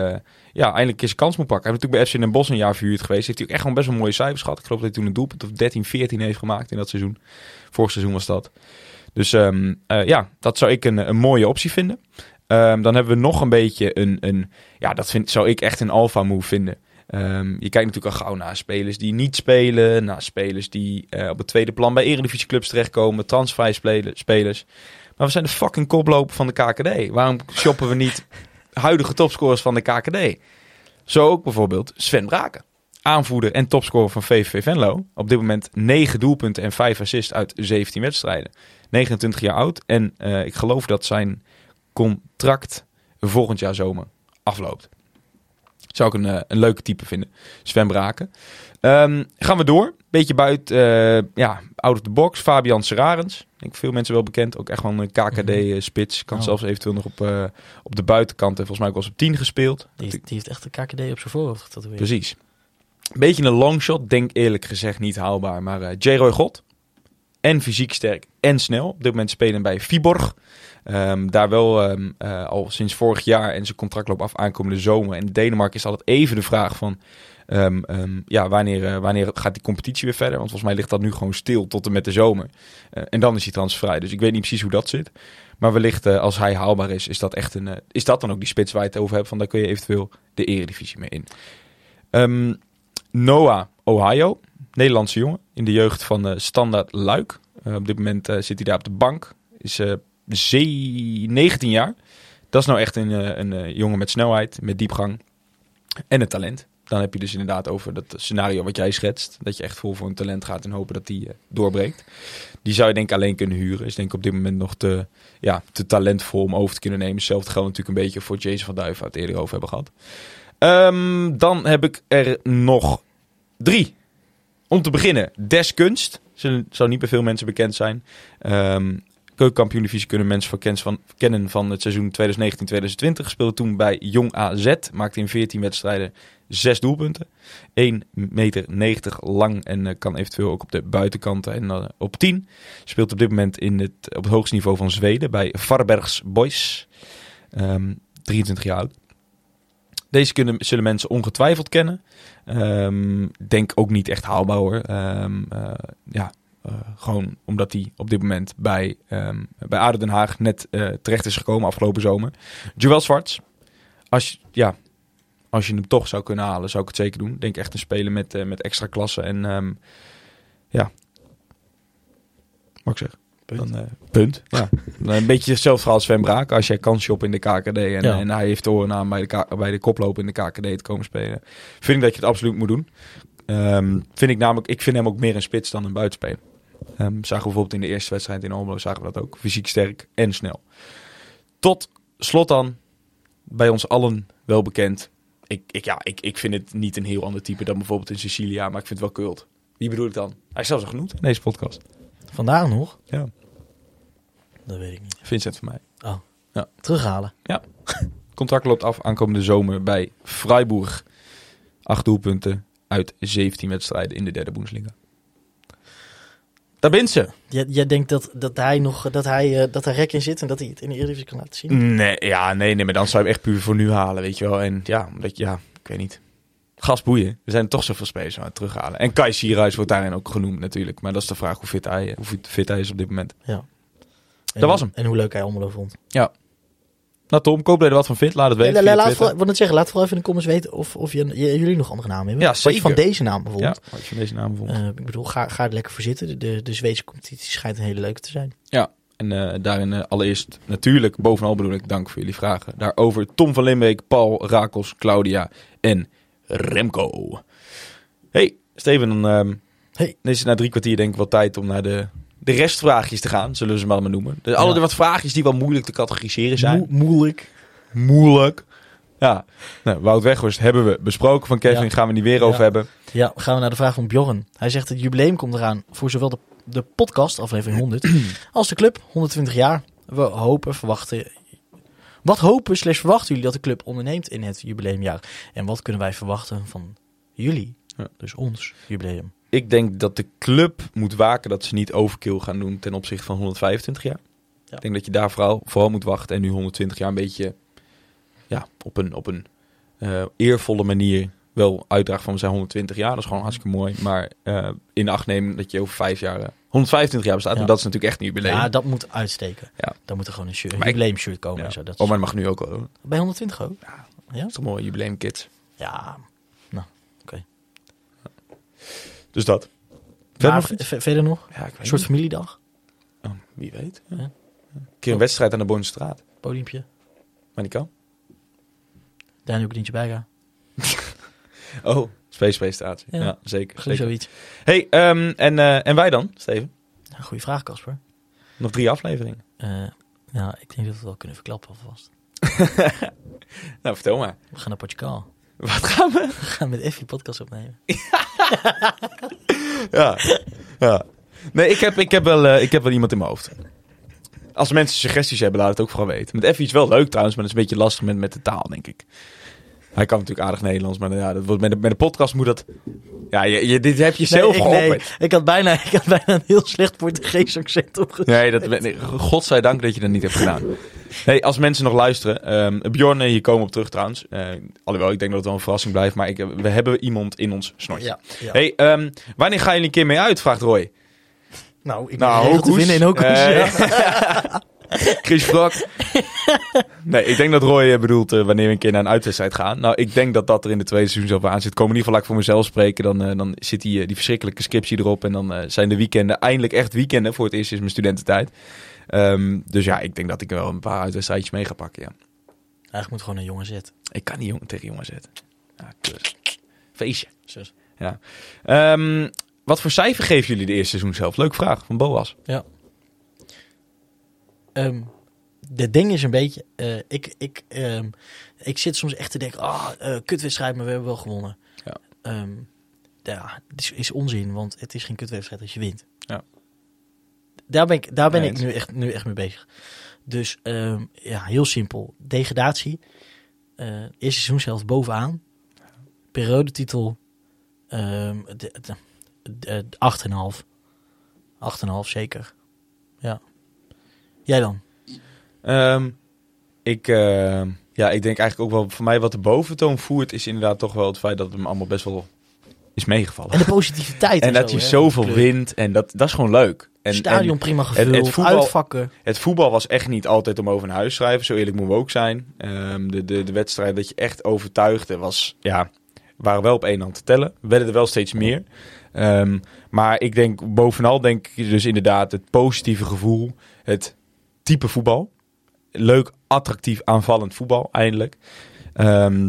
ja, eindelijk een kans moet pakken. Hij heeft natuurlijk bij FC Den Bosch een jaar verhuurd geweest. Heeft hij ook echt gewoon best wel mooie cijfers gehad. Ik geloof dat hij toen een doelpunt of 13, 14 heeft gemaakt in dat seizoen. Vorig seizoen was dat. Dus ehm, eh, ja, dat zou ik een, een mooie optie vinden. Ehm, dan hebben we nog een beetje een, een ja, dat vind, zou ik echt een alpha move vinden. Ehm, je kijkt natuurlijk al gauw naar spelers die niet spelen, naar spelers die eh, op het tweede plan bij eredivisieclubs terechtkomen, transfer spelers. Maar we zijn de fucking koploper van de KKD. Waarom shoppen we niet huidige topscorers van de KKD? Zo ook bijvoorbeeld Sven Braken. Aanvoerder en topscorer van VVV Venlo. Op dit moment 9 doelpunten en 5 assists uit 17 wedstrijden. 29 jaar oud. En eh, ik geloof dat zijn contract volgend jaar zomer afloopt. Zou ik een, eh, een leuke type vinden. Sven Braken. Ehm, gaan we door. Beetje buiten, eh, ja, out of the box. Fabian Serarens. Ik denk veel mensen wel bekend. Ook echt wel een KKD-spits. Kan Oh. zelfs eventueel nog op, eh, op de buitenkant. En volgens mij ook wel eens op 10 gespeeld. Die, die heeft echt de KKD op zijn voorhoofd getatoeëerd. Precies. Een beetje een longshot. Denk eerlijk gezegd niet haalbaar. Maar eh J. Roy God. En fysiek sterk en snel. Op dit moment spelen bij Viborg. Ehm, daar wel ehm, eh, al sinds vorig jaar en zijn contract loopt af aankomende zomer. En Denemarken is altijd even de vraag van... ehm, ja, wanneer, eh, wanneer gaat die competitie weer verder? Want volgens mij ligt dat nu gewoon stil tot en met de zomer. Eh, en dan is hij transfervrij. Dus ik weet niet precies hoe dat zit. Maar wellicht eh, als hij haalbaar is, is dat echt een... is dat dan ook die spits waar je het over hebt? Van daar kun je eventueel de eredivisie mee in. Noah Ohio, Nederlandse jongen in de jeugd van Standaard Luik. Op dit moment zit hij daar op de bank. Is 19 jaar. Dat is nou echt een, eh, een eh, jongen met snelheid, met diepgang en een talent. Dan heb je dus inderdaad over dat scenario wat jij schetst. Dat je echt vol voor een talent gaat en hopen dat die eh, doorbreekt. Die zou je denk ik alleen kunnen huren. Is denk ik op dit moment nog te, ja, te talentvol om over te kunnen nemen. Hetzelfde geldt natuurlijk een beetje voor Jason van Duiven, het eerder over hebben gehad. Ehm, dan heb ik er nog drie. Om te beginnen, Deskunst. Zou niet bij veel mensen bekend zijn. Ehm keukenkampioen divisie kunnen mensen van, kens van, kennen van het seizoen 2019-2020. Speelde toen bij Jong AZ. Maakte in 14 wedstrijden 6 doelpunten. 1 meter 90 lang en eh, kan eventueel ook op de buitenkanten en eh, op 10. Speelt op dit moment in het, op het hoogste niveau van Zweden bij Varbergs Boys. Ehm 23 jaar oud. Deze kunnen, zullen mensen ongetwijfeld kennen. Ehm, denk ook niet echt haalbaar hoor. Ehm, eh, ja, eh, gewoon omdat hij op dit moment bij, ehm bij ADO Den Haag net eh, terecht is gekomen afgelopen zomer. Joel Zwarts. Als, je- ja, als je hem toch zou kunnen halen, zou ik het zeker doen. Denk echt een speler met, eh, met extra klasse. En ehm, ja, mag ik zeggen. Punt. Dan, punt. Ja. Dan een beetje hetzelfde verhaal als Sven Braak. Als jij kans shopt in de KKD en, Ja. en hij heeft de oren aan bij de, bij de koploper in de KKD te komen spelen. Vind ik dat je het absoluut moet doen. Ehm, vind ik namelijk, ik vind hem ook meer een spits dan een buitenspeler. Ehm zagen we bijvoorbeeld in de eerste wedstrijd in Almelo, zagen we dat ook. Fysiek sterk en snel. Tot slot dan, bij ons allen wel bekend. Ik, ik, ja, ik, ik vind het niet een heel ander type dan bijvoorbeeld in Sicilia, maar ik vind het wel kult. Wie bedoel ik dan? Hij is zelfs al genoemd in deze podcast. Vandaag nog? Ja. Dat weet ik niet. Vincent van mij. Oh. Ja. Terughalen. Komt Contract loopt af aankomende zomer bij Freiburg. Acht doelpunten uit 17 wedstrijden in de derde Bundesliga. Daar bent ze. Jij, jij denkt dat, dat hij nog dat hij, eh, dat er rek in zit en dat hij het in de Eredivisie kan laten zien? Nee, ja, nee, nee, maar dan zou je hem echt puur voor nu halen, weet je wel. En ja, omdat je, ja, ik weet niet. Gas boeien. Er zijn toch zoveel spelers aan het terughalen. En Kai Sierhuis wordt daarin ook genoemd natuurlijk. Maar dat is de vraag hoe fit hij, hoe fit- hij is op dit moment. Ja. En, Dat was hem. En hoe leuk hij Almelo vond. Nou Tom, hoop dat je er wat van vindt. Laat het weten. Ja, laat vooral, wat zeggen, laat vooral even in de comments weten of, of je, jullie nog andere namen hebben. Ja, Wat je van deze naam Ja, bijvoorbeeld. wat je van deze naam vond. Eh, ik bedoel, ga, ga er lekker voor zitten. De, de, de Zweedse competitie schijnt een hele leuke te zijn. En eh, daarin eh, allereerst natuurlijk, bovenal bedoel ik, dank voor jullie vragen. Daarover Tom van Limbeek, Paul, Rakels, Claudia en Remco. Hey, Steven, dan ehm, Hey. is het na drie kwartier denk ik wel tijd om naar de, de restvraagjes te gaan, zullen we ze maar maar noemen. De, alle Ja. wat vraagjes die wel moeilijk te categoriseren zijn. Moe- moeilijk. moeilijk. Ja, nou, Wout Weghorst hebben we besproken van Kevin, Ja. gaan we niet weer Ja. over hebben. Ja, gaan we naar de vraag van Bjorn. Hij zegt het jubileum komt eraan voor zowel de, de podcast, aflevering 100, als de club, 120 jaar. We hopen, verwachten... Wat hopen slash verwachten jullie dat de club onderneemt in het jubileumjaar? En wat kunnen wij verwachten van jullie, Ja. dus ons jubileum? Ik denk dat de club moet waken dat ze niet overkill gaan doen ten opzichte van 125 jaar. Ja. Ik denk dat je daar vooral, vooral moet wachten en nu 120 jaar een beetje ja, op een, op een eh, eervolle manier wel uitdraagt van we zijn 120 jaar. Dat is gewoon hartstikke mooi. Maar eh, in acht nemen dat je over vijf jaar eh, 125 jaar bestaat. Ja. En dat is natuurlijk echt een jubileum. Ja, dat moet uitsteken. Ja. Dan moet er gewoon een, shirt, een jubileumshirt komen Ja. en zo. Dat Oh, maar dat mag nu ook wel. hoor. bij 120 ook? Dat is toch mooi, jubileum kids. Ja. Dus dat. Verder nog iets? v- verder nog? Ja, ik weet Een soort niet. familiedag? Oh, wie weet. Ja. Een keer een wedstrijd aan de Bornstraat. Podiumpje? Maar niet kan. Daniel Grientje bijgaan? Oh, Space staat. Ja, Ja. zeker. Zeker. zoiets. Hey, ehm, en, eh, en wij dan, Steven? Ja, goeie vraag, Casper. Nog drie afleveringen. Eh, nou, ik denk dat we het wel kunnen verklappen alvast. Nou, vertel maar. We gaan naar Portugal. Wat gaan we? We gaan met Effie podcast opnemen. Ja. ja. Nee, ik heb, ik, heb wel, eh, ik heb wel iemand in mijn hoofd. Als mensen suggesties hebben, laat het ook vooral weten. Met Effie is wel leuk trouwens, maar dat is een beetje lastig met, met de taal, denk ik. Hij kan natuurlijk aardig Nederlands, maar ja, dat wordt, met, de, met de podcast moet dat... Ja, je, je, dit heb je zelf ik, ik, had bijna, ik had bijna een heel slecht Portugees accent opgezet. Nee, dat, nee, godzijdank dat je dat niet hebt gedaan. Hey, als mensen nog luisteren, ehm Bjorn, eh, hier komen we op terug trouwens. Eh, alhoewel, ik denk dat het wel een verrassing blijft, maar ik, eh, we hebben iemand in ons snortje. Ja, ja. Hey, ehm, wanneer gaan jullie een keer mee uit, vraagt Roy. nou, ik Nou, ben te vinden in Hokus. Ja. Chris Brak. nee, ik denk dat Roy eh, bedoelt eh, wanneer we een keer naar een uitwedstrijd gaan. Nou, ik denk dat dat er in de tweede seizoen zelf aan zit. Komen in ieder geval, laat ik voor mezelf spreken. Dan, eh, dan zit die, die verschrikkelijke scriptie erop. En dan zijn de weekenden eindelijk echt weekenden. Voor het eerst is mijn studententijd. Ehm, dus ja, ik denk dat ik wel een paar uitwedstrijdjes mee ga pakken, ja. Eigenlijk moet gewoon een jongen zitten. Ik kan niet jong, tegen jongen zetten. Ja. Feestje. Zus. Ehm, wat voor cijfer geven jullie de eerste seizoen zelf? Leuke vraag van Boas. Ehm de ding is een beetje, eh, ik, ik, ehm, ik zit soms echt te denken, ah, eh, kutwedstrijd, maar we hebben wel gewonnen. Ja. Ehm, ja, het is, is onzin, want het is geen kutwedstrijd als je wint. Ja. Daar ben ik, daar ben Nee, ik nu echt, nu echt mee bezig. Dus ja, heel simpel. Degradatie. eh eerste seizoen zelf bovenaan. Periodetitel. de, de, de, de 8,5. 8,5 zeker. Ja. Jij dan? Ehm, ik, ehm, ja, ik denk eigenlijk ook wel, voor mij wat de boventoon voert, is inderdaad toch wel het feit dat het hem allemaal best wel is meegevallen. En de positiviteit. En dat zo, je hè, zoveel wint en dat, dat is gewoon leuk. En, Stadion en prima het gevuld, voetbal- uitvakken. het voetbal was echt niet altijd om over naar huis te schrijven, zo eerlijk moeten we ook zijn. Ehm, de, de, de wedstrijd dat je echt overtuigde was, ja, waren wel op één hand te tellen. Werden er wel steeds meer. Maar ik denk, bovenal denk ik dus inderdaad het positieve gevoel, het type voetbal. Leuk, attractief, aanvallend voetbal, eindelijk. Ehm,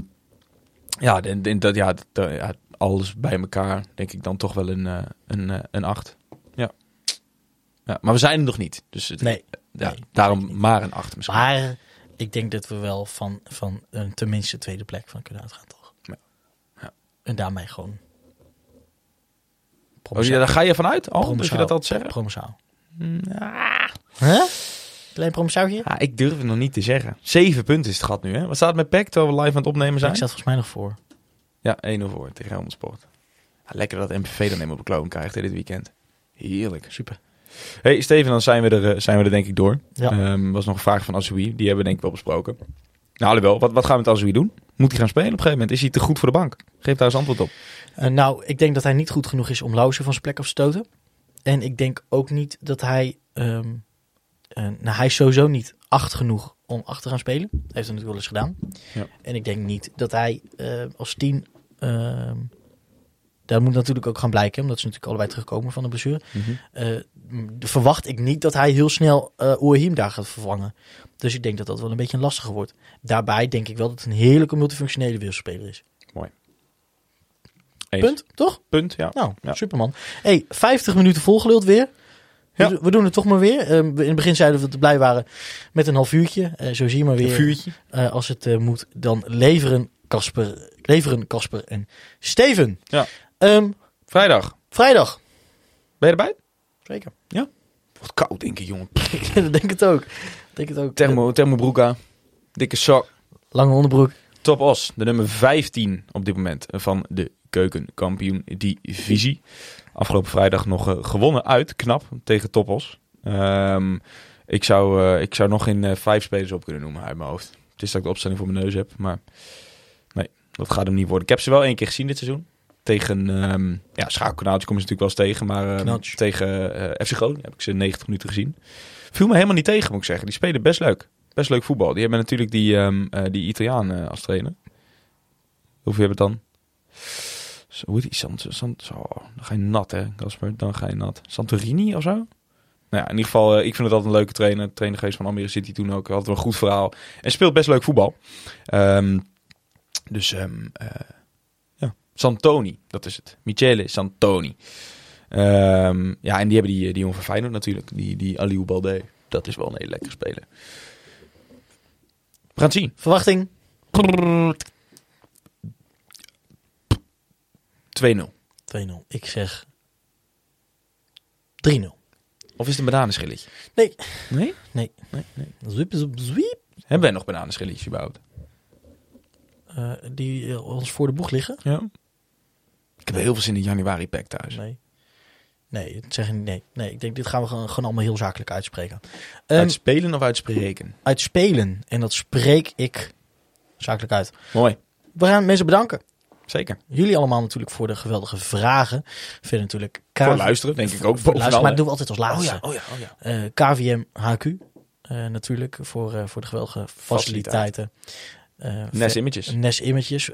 ja, en, en dat, ja, dat, ja, alles bij elkaar denk ik dan toch wel een, eh, een, eh, een acht. Ja. ja. Maar we zijn er nog niet. Dus het, Nee, ja, nee, daarom maar een acht misschien. Maar ik denk dat we wel van, van een tenminste tweede plek van kunnen uitgaan, toch? Ja. Ja. En daarmee gewoon... Oh, ja, daar ga je vanuit al, dat je promozaal. dat altijd zeggen? Promozaal. Ja. Huh? Klein promsautje? Ja, ik durf het nog niet te zeggen. Zeven punten is het gat nu, hè? Wat staat met PEC terwijl we live aan het opnemen Ik zijn? staat volgens mij nog voor. Ja, 1-0 voor tegen Helmond Sport. Ja, lekker dat MPV dan helemaal op de kloon krijgt hè, dit weekend. Heerlijk. Super. Hey Steven, dan zijn we er, eh, zijn we er denk ik door. Ja. Ehm, was nog een vraag van Azoui. Die hebben we denk ik wel besproken. Nou, alhoewel, wat, wat gaan we met Azoui doen? Moet hij gaan spelen op een gegeven moment? Is hij te goed voor de bank? Geef daar eens antwoord op. Eh, nou, ik denk dat hij niet goed genoeg is om Lauzen van zijn plek af te stoten. En ik denk ook niet dat hij... ehm, eh, nou, hij is sowieso niet acht genoeg om achter te gaan spelen. Heeft hij natuurlijk wel eens gedaan. Ja. En ik denk niet dat hij eh, als tien... ehm dat moet natuurlijk ook gaan blijken, omdat ze natuurlijk allebei terugkomen van de blessure. Eh, m- verwacht ik niet dat hij heel snel eh Oerhiem daar gaat vervangen. Dus ik denk dat dat wel een beetje een lastige wordt. Daarbij denk ik wel dat het een heerlijke multifunctionele wisselspeler is. Eens. Punt, toch? Punt, ja. Nou, Ja. superman. Hey, 50 minuten volgeluld weer. Ja. We, doen het toch maar weer. Eh, in het begin zeiden we dat we blij waren met een half uurtje. Eh, zo zie je maar weer. Een vuurtje. eh, als het eh, moet, dan leveren Casper, leveren Casper en Steven. Ja. Ehm, Vrijdag. vrijdag. Ben je erbij? Zeker. Wat koud, denk ik, jongen. dat denk ik het ook. Ik Denk het ook. Thermo, thermobroek aan. Dikke sok. Lange onderbroek. Top Os, de nummer 15 op dit moment van de keukenkampioen divisie. Afgelopen vrijdag nog eh, gewonnen uit, knap, tegen Top Os. Ehm, ik, zou, eh, ik zou nog geen eh, vijf spelers op kunnen noemen uit mijn hoofd. Het is dat ik de opstelling voor mijn neus heb, maar nee, dat gaat hem niet worden. Ik heb ze wel één keer gezien dit seizoen. Tegen, ehm ja, schakelkanaaltje kom je ze natuurlijk wel eens tegen, maar ehm, tegen eh, FC Groningen heb ik ze 90 minuten gezien. Viel me helemaal niet tegen, moet ik zeggen. Die spelen best leuk. Best leuk voetbal. Die hebben natuurlijk die, eh, die Italiaan als trainer. Hoeveel hebben het dan? Hoe heet die? Sant, dan ga je nat, hè, Casper? Dan ga je nat. Santorini of zo? Nou ja, in ieder geval, eh, ik vind het altijd een leuke trainer. Trainer geweest van Almere City toen ook. Had een goed verhaal. En speelt best leuk voetbal. Ehm, dus, eh, ja. Santoni, dat is het. Michele Santoni. Ehm, ja, en die hebben die, die jongen van Feyenoord natuurlijk. Die, die Aliou Balde. Dat is wel een hele lekkere speler. We gaan het zien. Verwachting. 2-0. 2-0. Ik zeg 3-0. Of is het een bananenschilletje? Nee. Nee? Nee. Nee, nee. Zwiep, zwiep, zwiep. Hebben wij nog bananenschilletjes überhaupt? Eh, die eh, ons voor de boeg liggen? Ja. Ik heb heel veel zin in januari pack thuis. Nee. Nee, dat zeg ik niet. Nee. nee, ik denk dit gaan we gewoon, gewoon allemaal heel zakelijk uitspreken. Ehm, Uitspelen of uitspreken? uitspelen. En dat spreek ik zakelijk uit. Mooi. We gaan mensen bedanken. Zeker. Jullie allemaal natuurlijk voor de geweldige vragen. Verder natuurlijk KV Voor luisteren, denk ik ook. Voor luisteren, maar dat doen we altijd als laatste. Oh ja, oh ja, oh ja. Eh, KVM HQ eh, natuurlijk voor, eh, voor de geweldige faciliteiten. Nes Images. Nes Images.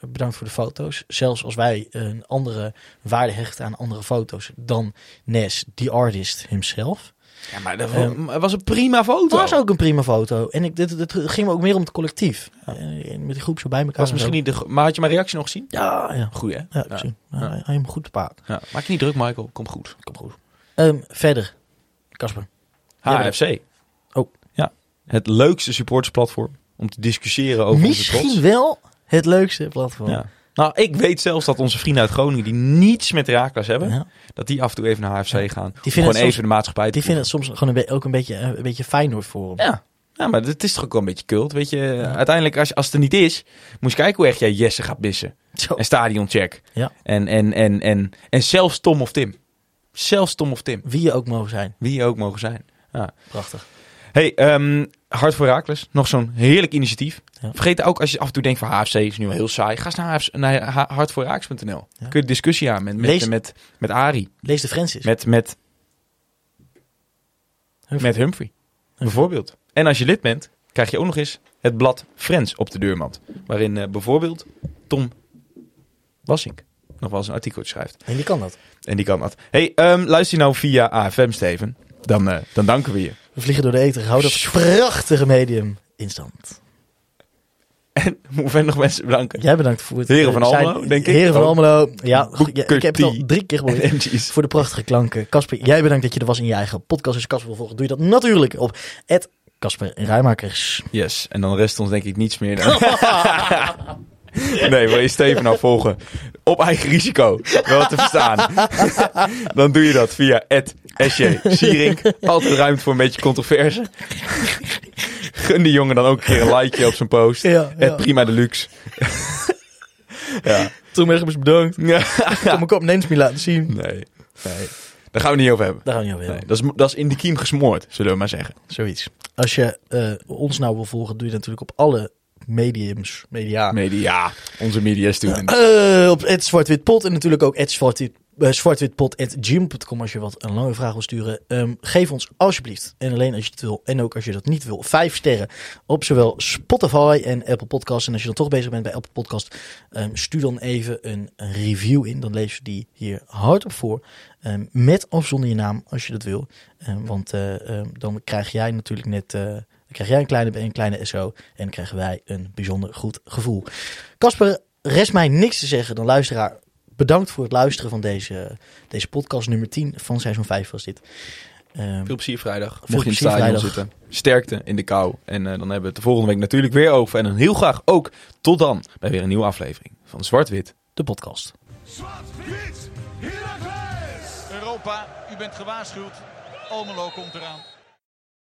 bedankt voor de foto's. Zelfs als wij een andere waarde hechten aan andere foto's dan Nes, the artist himself. Ja, maar dat Ehm, wa- was een prima foto. Het was ook een prima foto. En ik, dit, dit ging me ook meer om het collectief. Eh, met die groep zo bij elkaar. was en misschien niet de... Maar had je mijn reactie nog gezien? Ja, ja. Goeie, hè? Ja. Ja, Hij hem goed bepaald. Ja. Maak je niet druk, Michael. Komt goed. Komt goed. Ehm, verder, Casper. HFC. Oh. Ja. Het leukste supportersplatform om te discussiëren over. Misschien wel het leukste platform. Ja. Nou, ik weet zelfs dat onze vrienden uit Groningen die niets met Herakles hebben, Ja. dat die af en toe even naar HFC gaan. vinden gewoon het soms- even de maatschappij Die vinden het soms gewoon een, ook een beetje, een beetje Feyenoord voor hem. Ja. Ja, maar het is toch ook wel een beetje cult, weet je. Uiteindelijk, als, als het er niet is, moet je kijken hoe echt jij Jesse gaat missen. Zo. En stadioncheck. Ja. En, en, en, en, en zelfs Tom of Tim. Zelfs Tom of Tim. Wie je ook mogen zijn. Wie je ook mogen zijn. Ja. Prachtig. Hey, ehm, Hart voor Herakles. Nog zo'n heerlijk initiatief. Ja. Vergeet ook, als je af en toe denkt van HFC is nu wel heel saai. Ga eens naar, HFC, naar ha- hartvoorherakles.nl. Ja. Kun je discussie aan met, met, Lees- met, met Ari. Lees de Francis. Met, met, Humphrey. met Humphrey. Bijvoorbeeld. En als je lid bent, krijg je ook nog eens het blad Friends op de deurmat. Waarin eh, bijvoorbeeld Tom Wassink nog wel eens een artikel schrijft. En die kan dat. En die kan dat. Hey, ehm, luister je nou via AFM, Steven. Dan, eh, dan danken we je. We vliegen door de ether. Hou dat prachtige medium in stand. En verder nog mensen bedanken. Jij bedankt voor het Heren van eh, zijn- Almelo, denk ik. Heren van Ook. Almelo. Ja, ik heb het al drie keer gehoord. Voor de prachtige klanken. Casper, jij bedankt dat je er was in je eigen podcast. Als je Casper wil volgen, doe je dat natuurlijk op Casper Rijmakers. Yes, en dan rest ons denk ik niets meer dan... Nee, wil je Steven nou volgen op eigen risico, wel te verstaan, dan doe je dat via SJ Sierink. Altijd ruimte voor een beetje controverse. Gun die jongen dan ook een keer een likeje op zijn post. Ja, ja. Prima deluxe. ja. Toen ergens bedankt. ja. Ik kan mijn kop ineens niet laten zien. Nee, nee. Daar gaan we niet over hebben. Daar gaan we niet over Nee, hebben. dat, is, dat is in de kiem gesmoord, zullen we maar zeggen. Zoiets. Als je eh, ons nou wil volgen, doe je dat natuurlijk op alle mediums, media. Media, onze media student. Eh, op het Zwartwitpot en natuurlijk ook het Zwartwit, eh, zwartwitpot.gym.com als je wat een lange vraag wil sturen. Ehm, geef ons alsjeblieft, en alleen als je het wil en ook als je dat niet wil, vijf sterren op zowel Spotify en Apple Podcasts. En als je dan toch bezig bent bij Apple Podcast, ehm, stuur dan even een, review in. Dan lezen we die hier hardop voor. Ehm, met of zonder je naam, als je dat wil. Want eh, dan krijg jij natuurlijk net... eh, dan krijg jij een kleine, een kleine SO en dan krijgen wij een bijzonder goed gevoel. Kasper, rest mij niks te zeggen dan luisteraar. Bedankt voor het luisteren van deze, deze podcast. Nummer 10 van seizoen 5 was dit. Ehm, Veel plezier vrijdag. Mocht je in het plezier stadion vrijdag. zitten. Sterkte in de kou. En eh, dan hebben we het de volgende week natuurlijk weer over. En dan heel graag ook tot dan bij weer een nieuwe aflevering van Zwart-Wit. de podcast. Zwart-wit! Europa, u bent gewaarschuwd. Almelo komt eraan.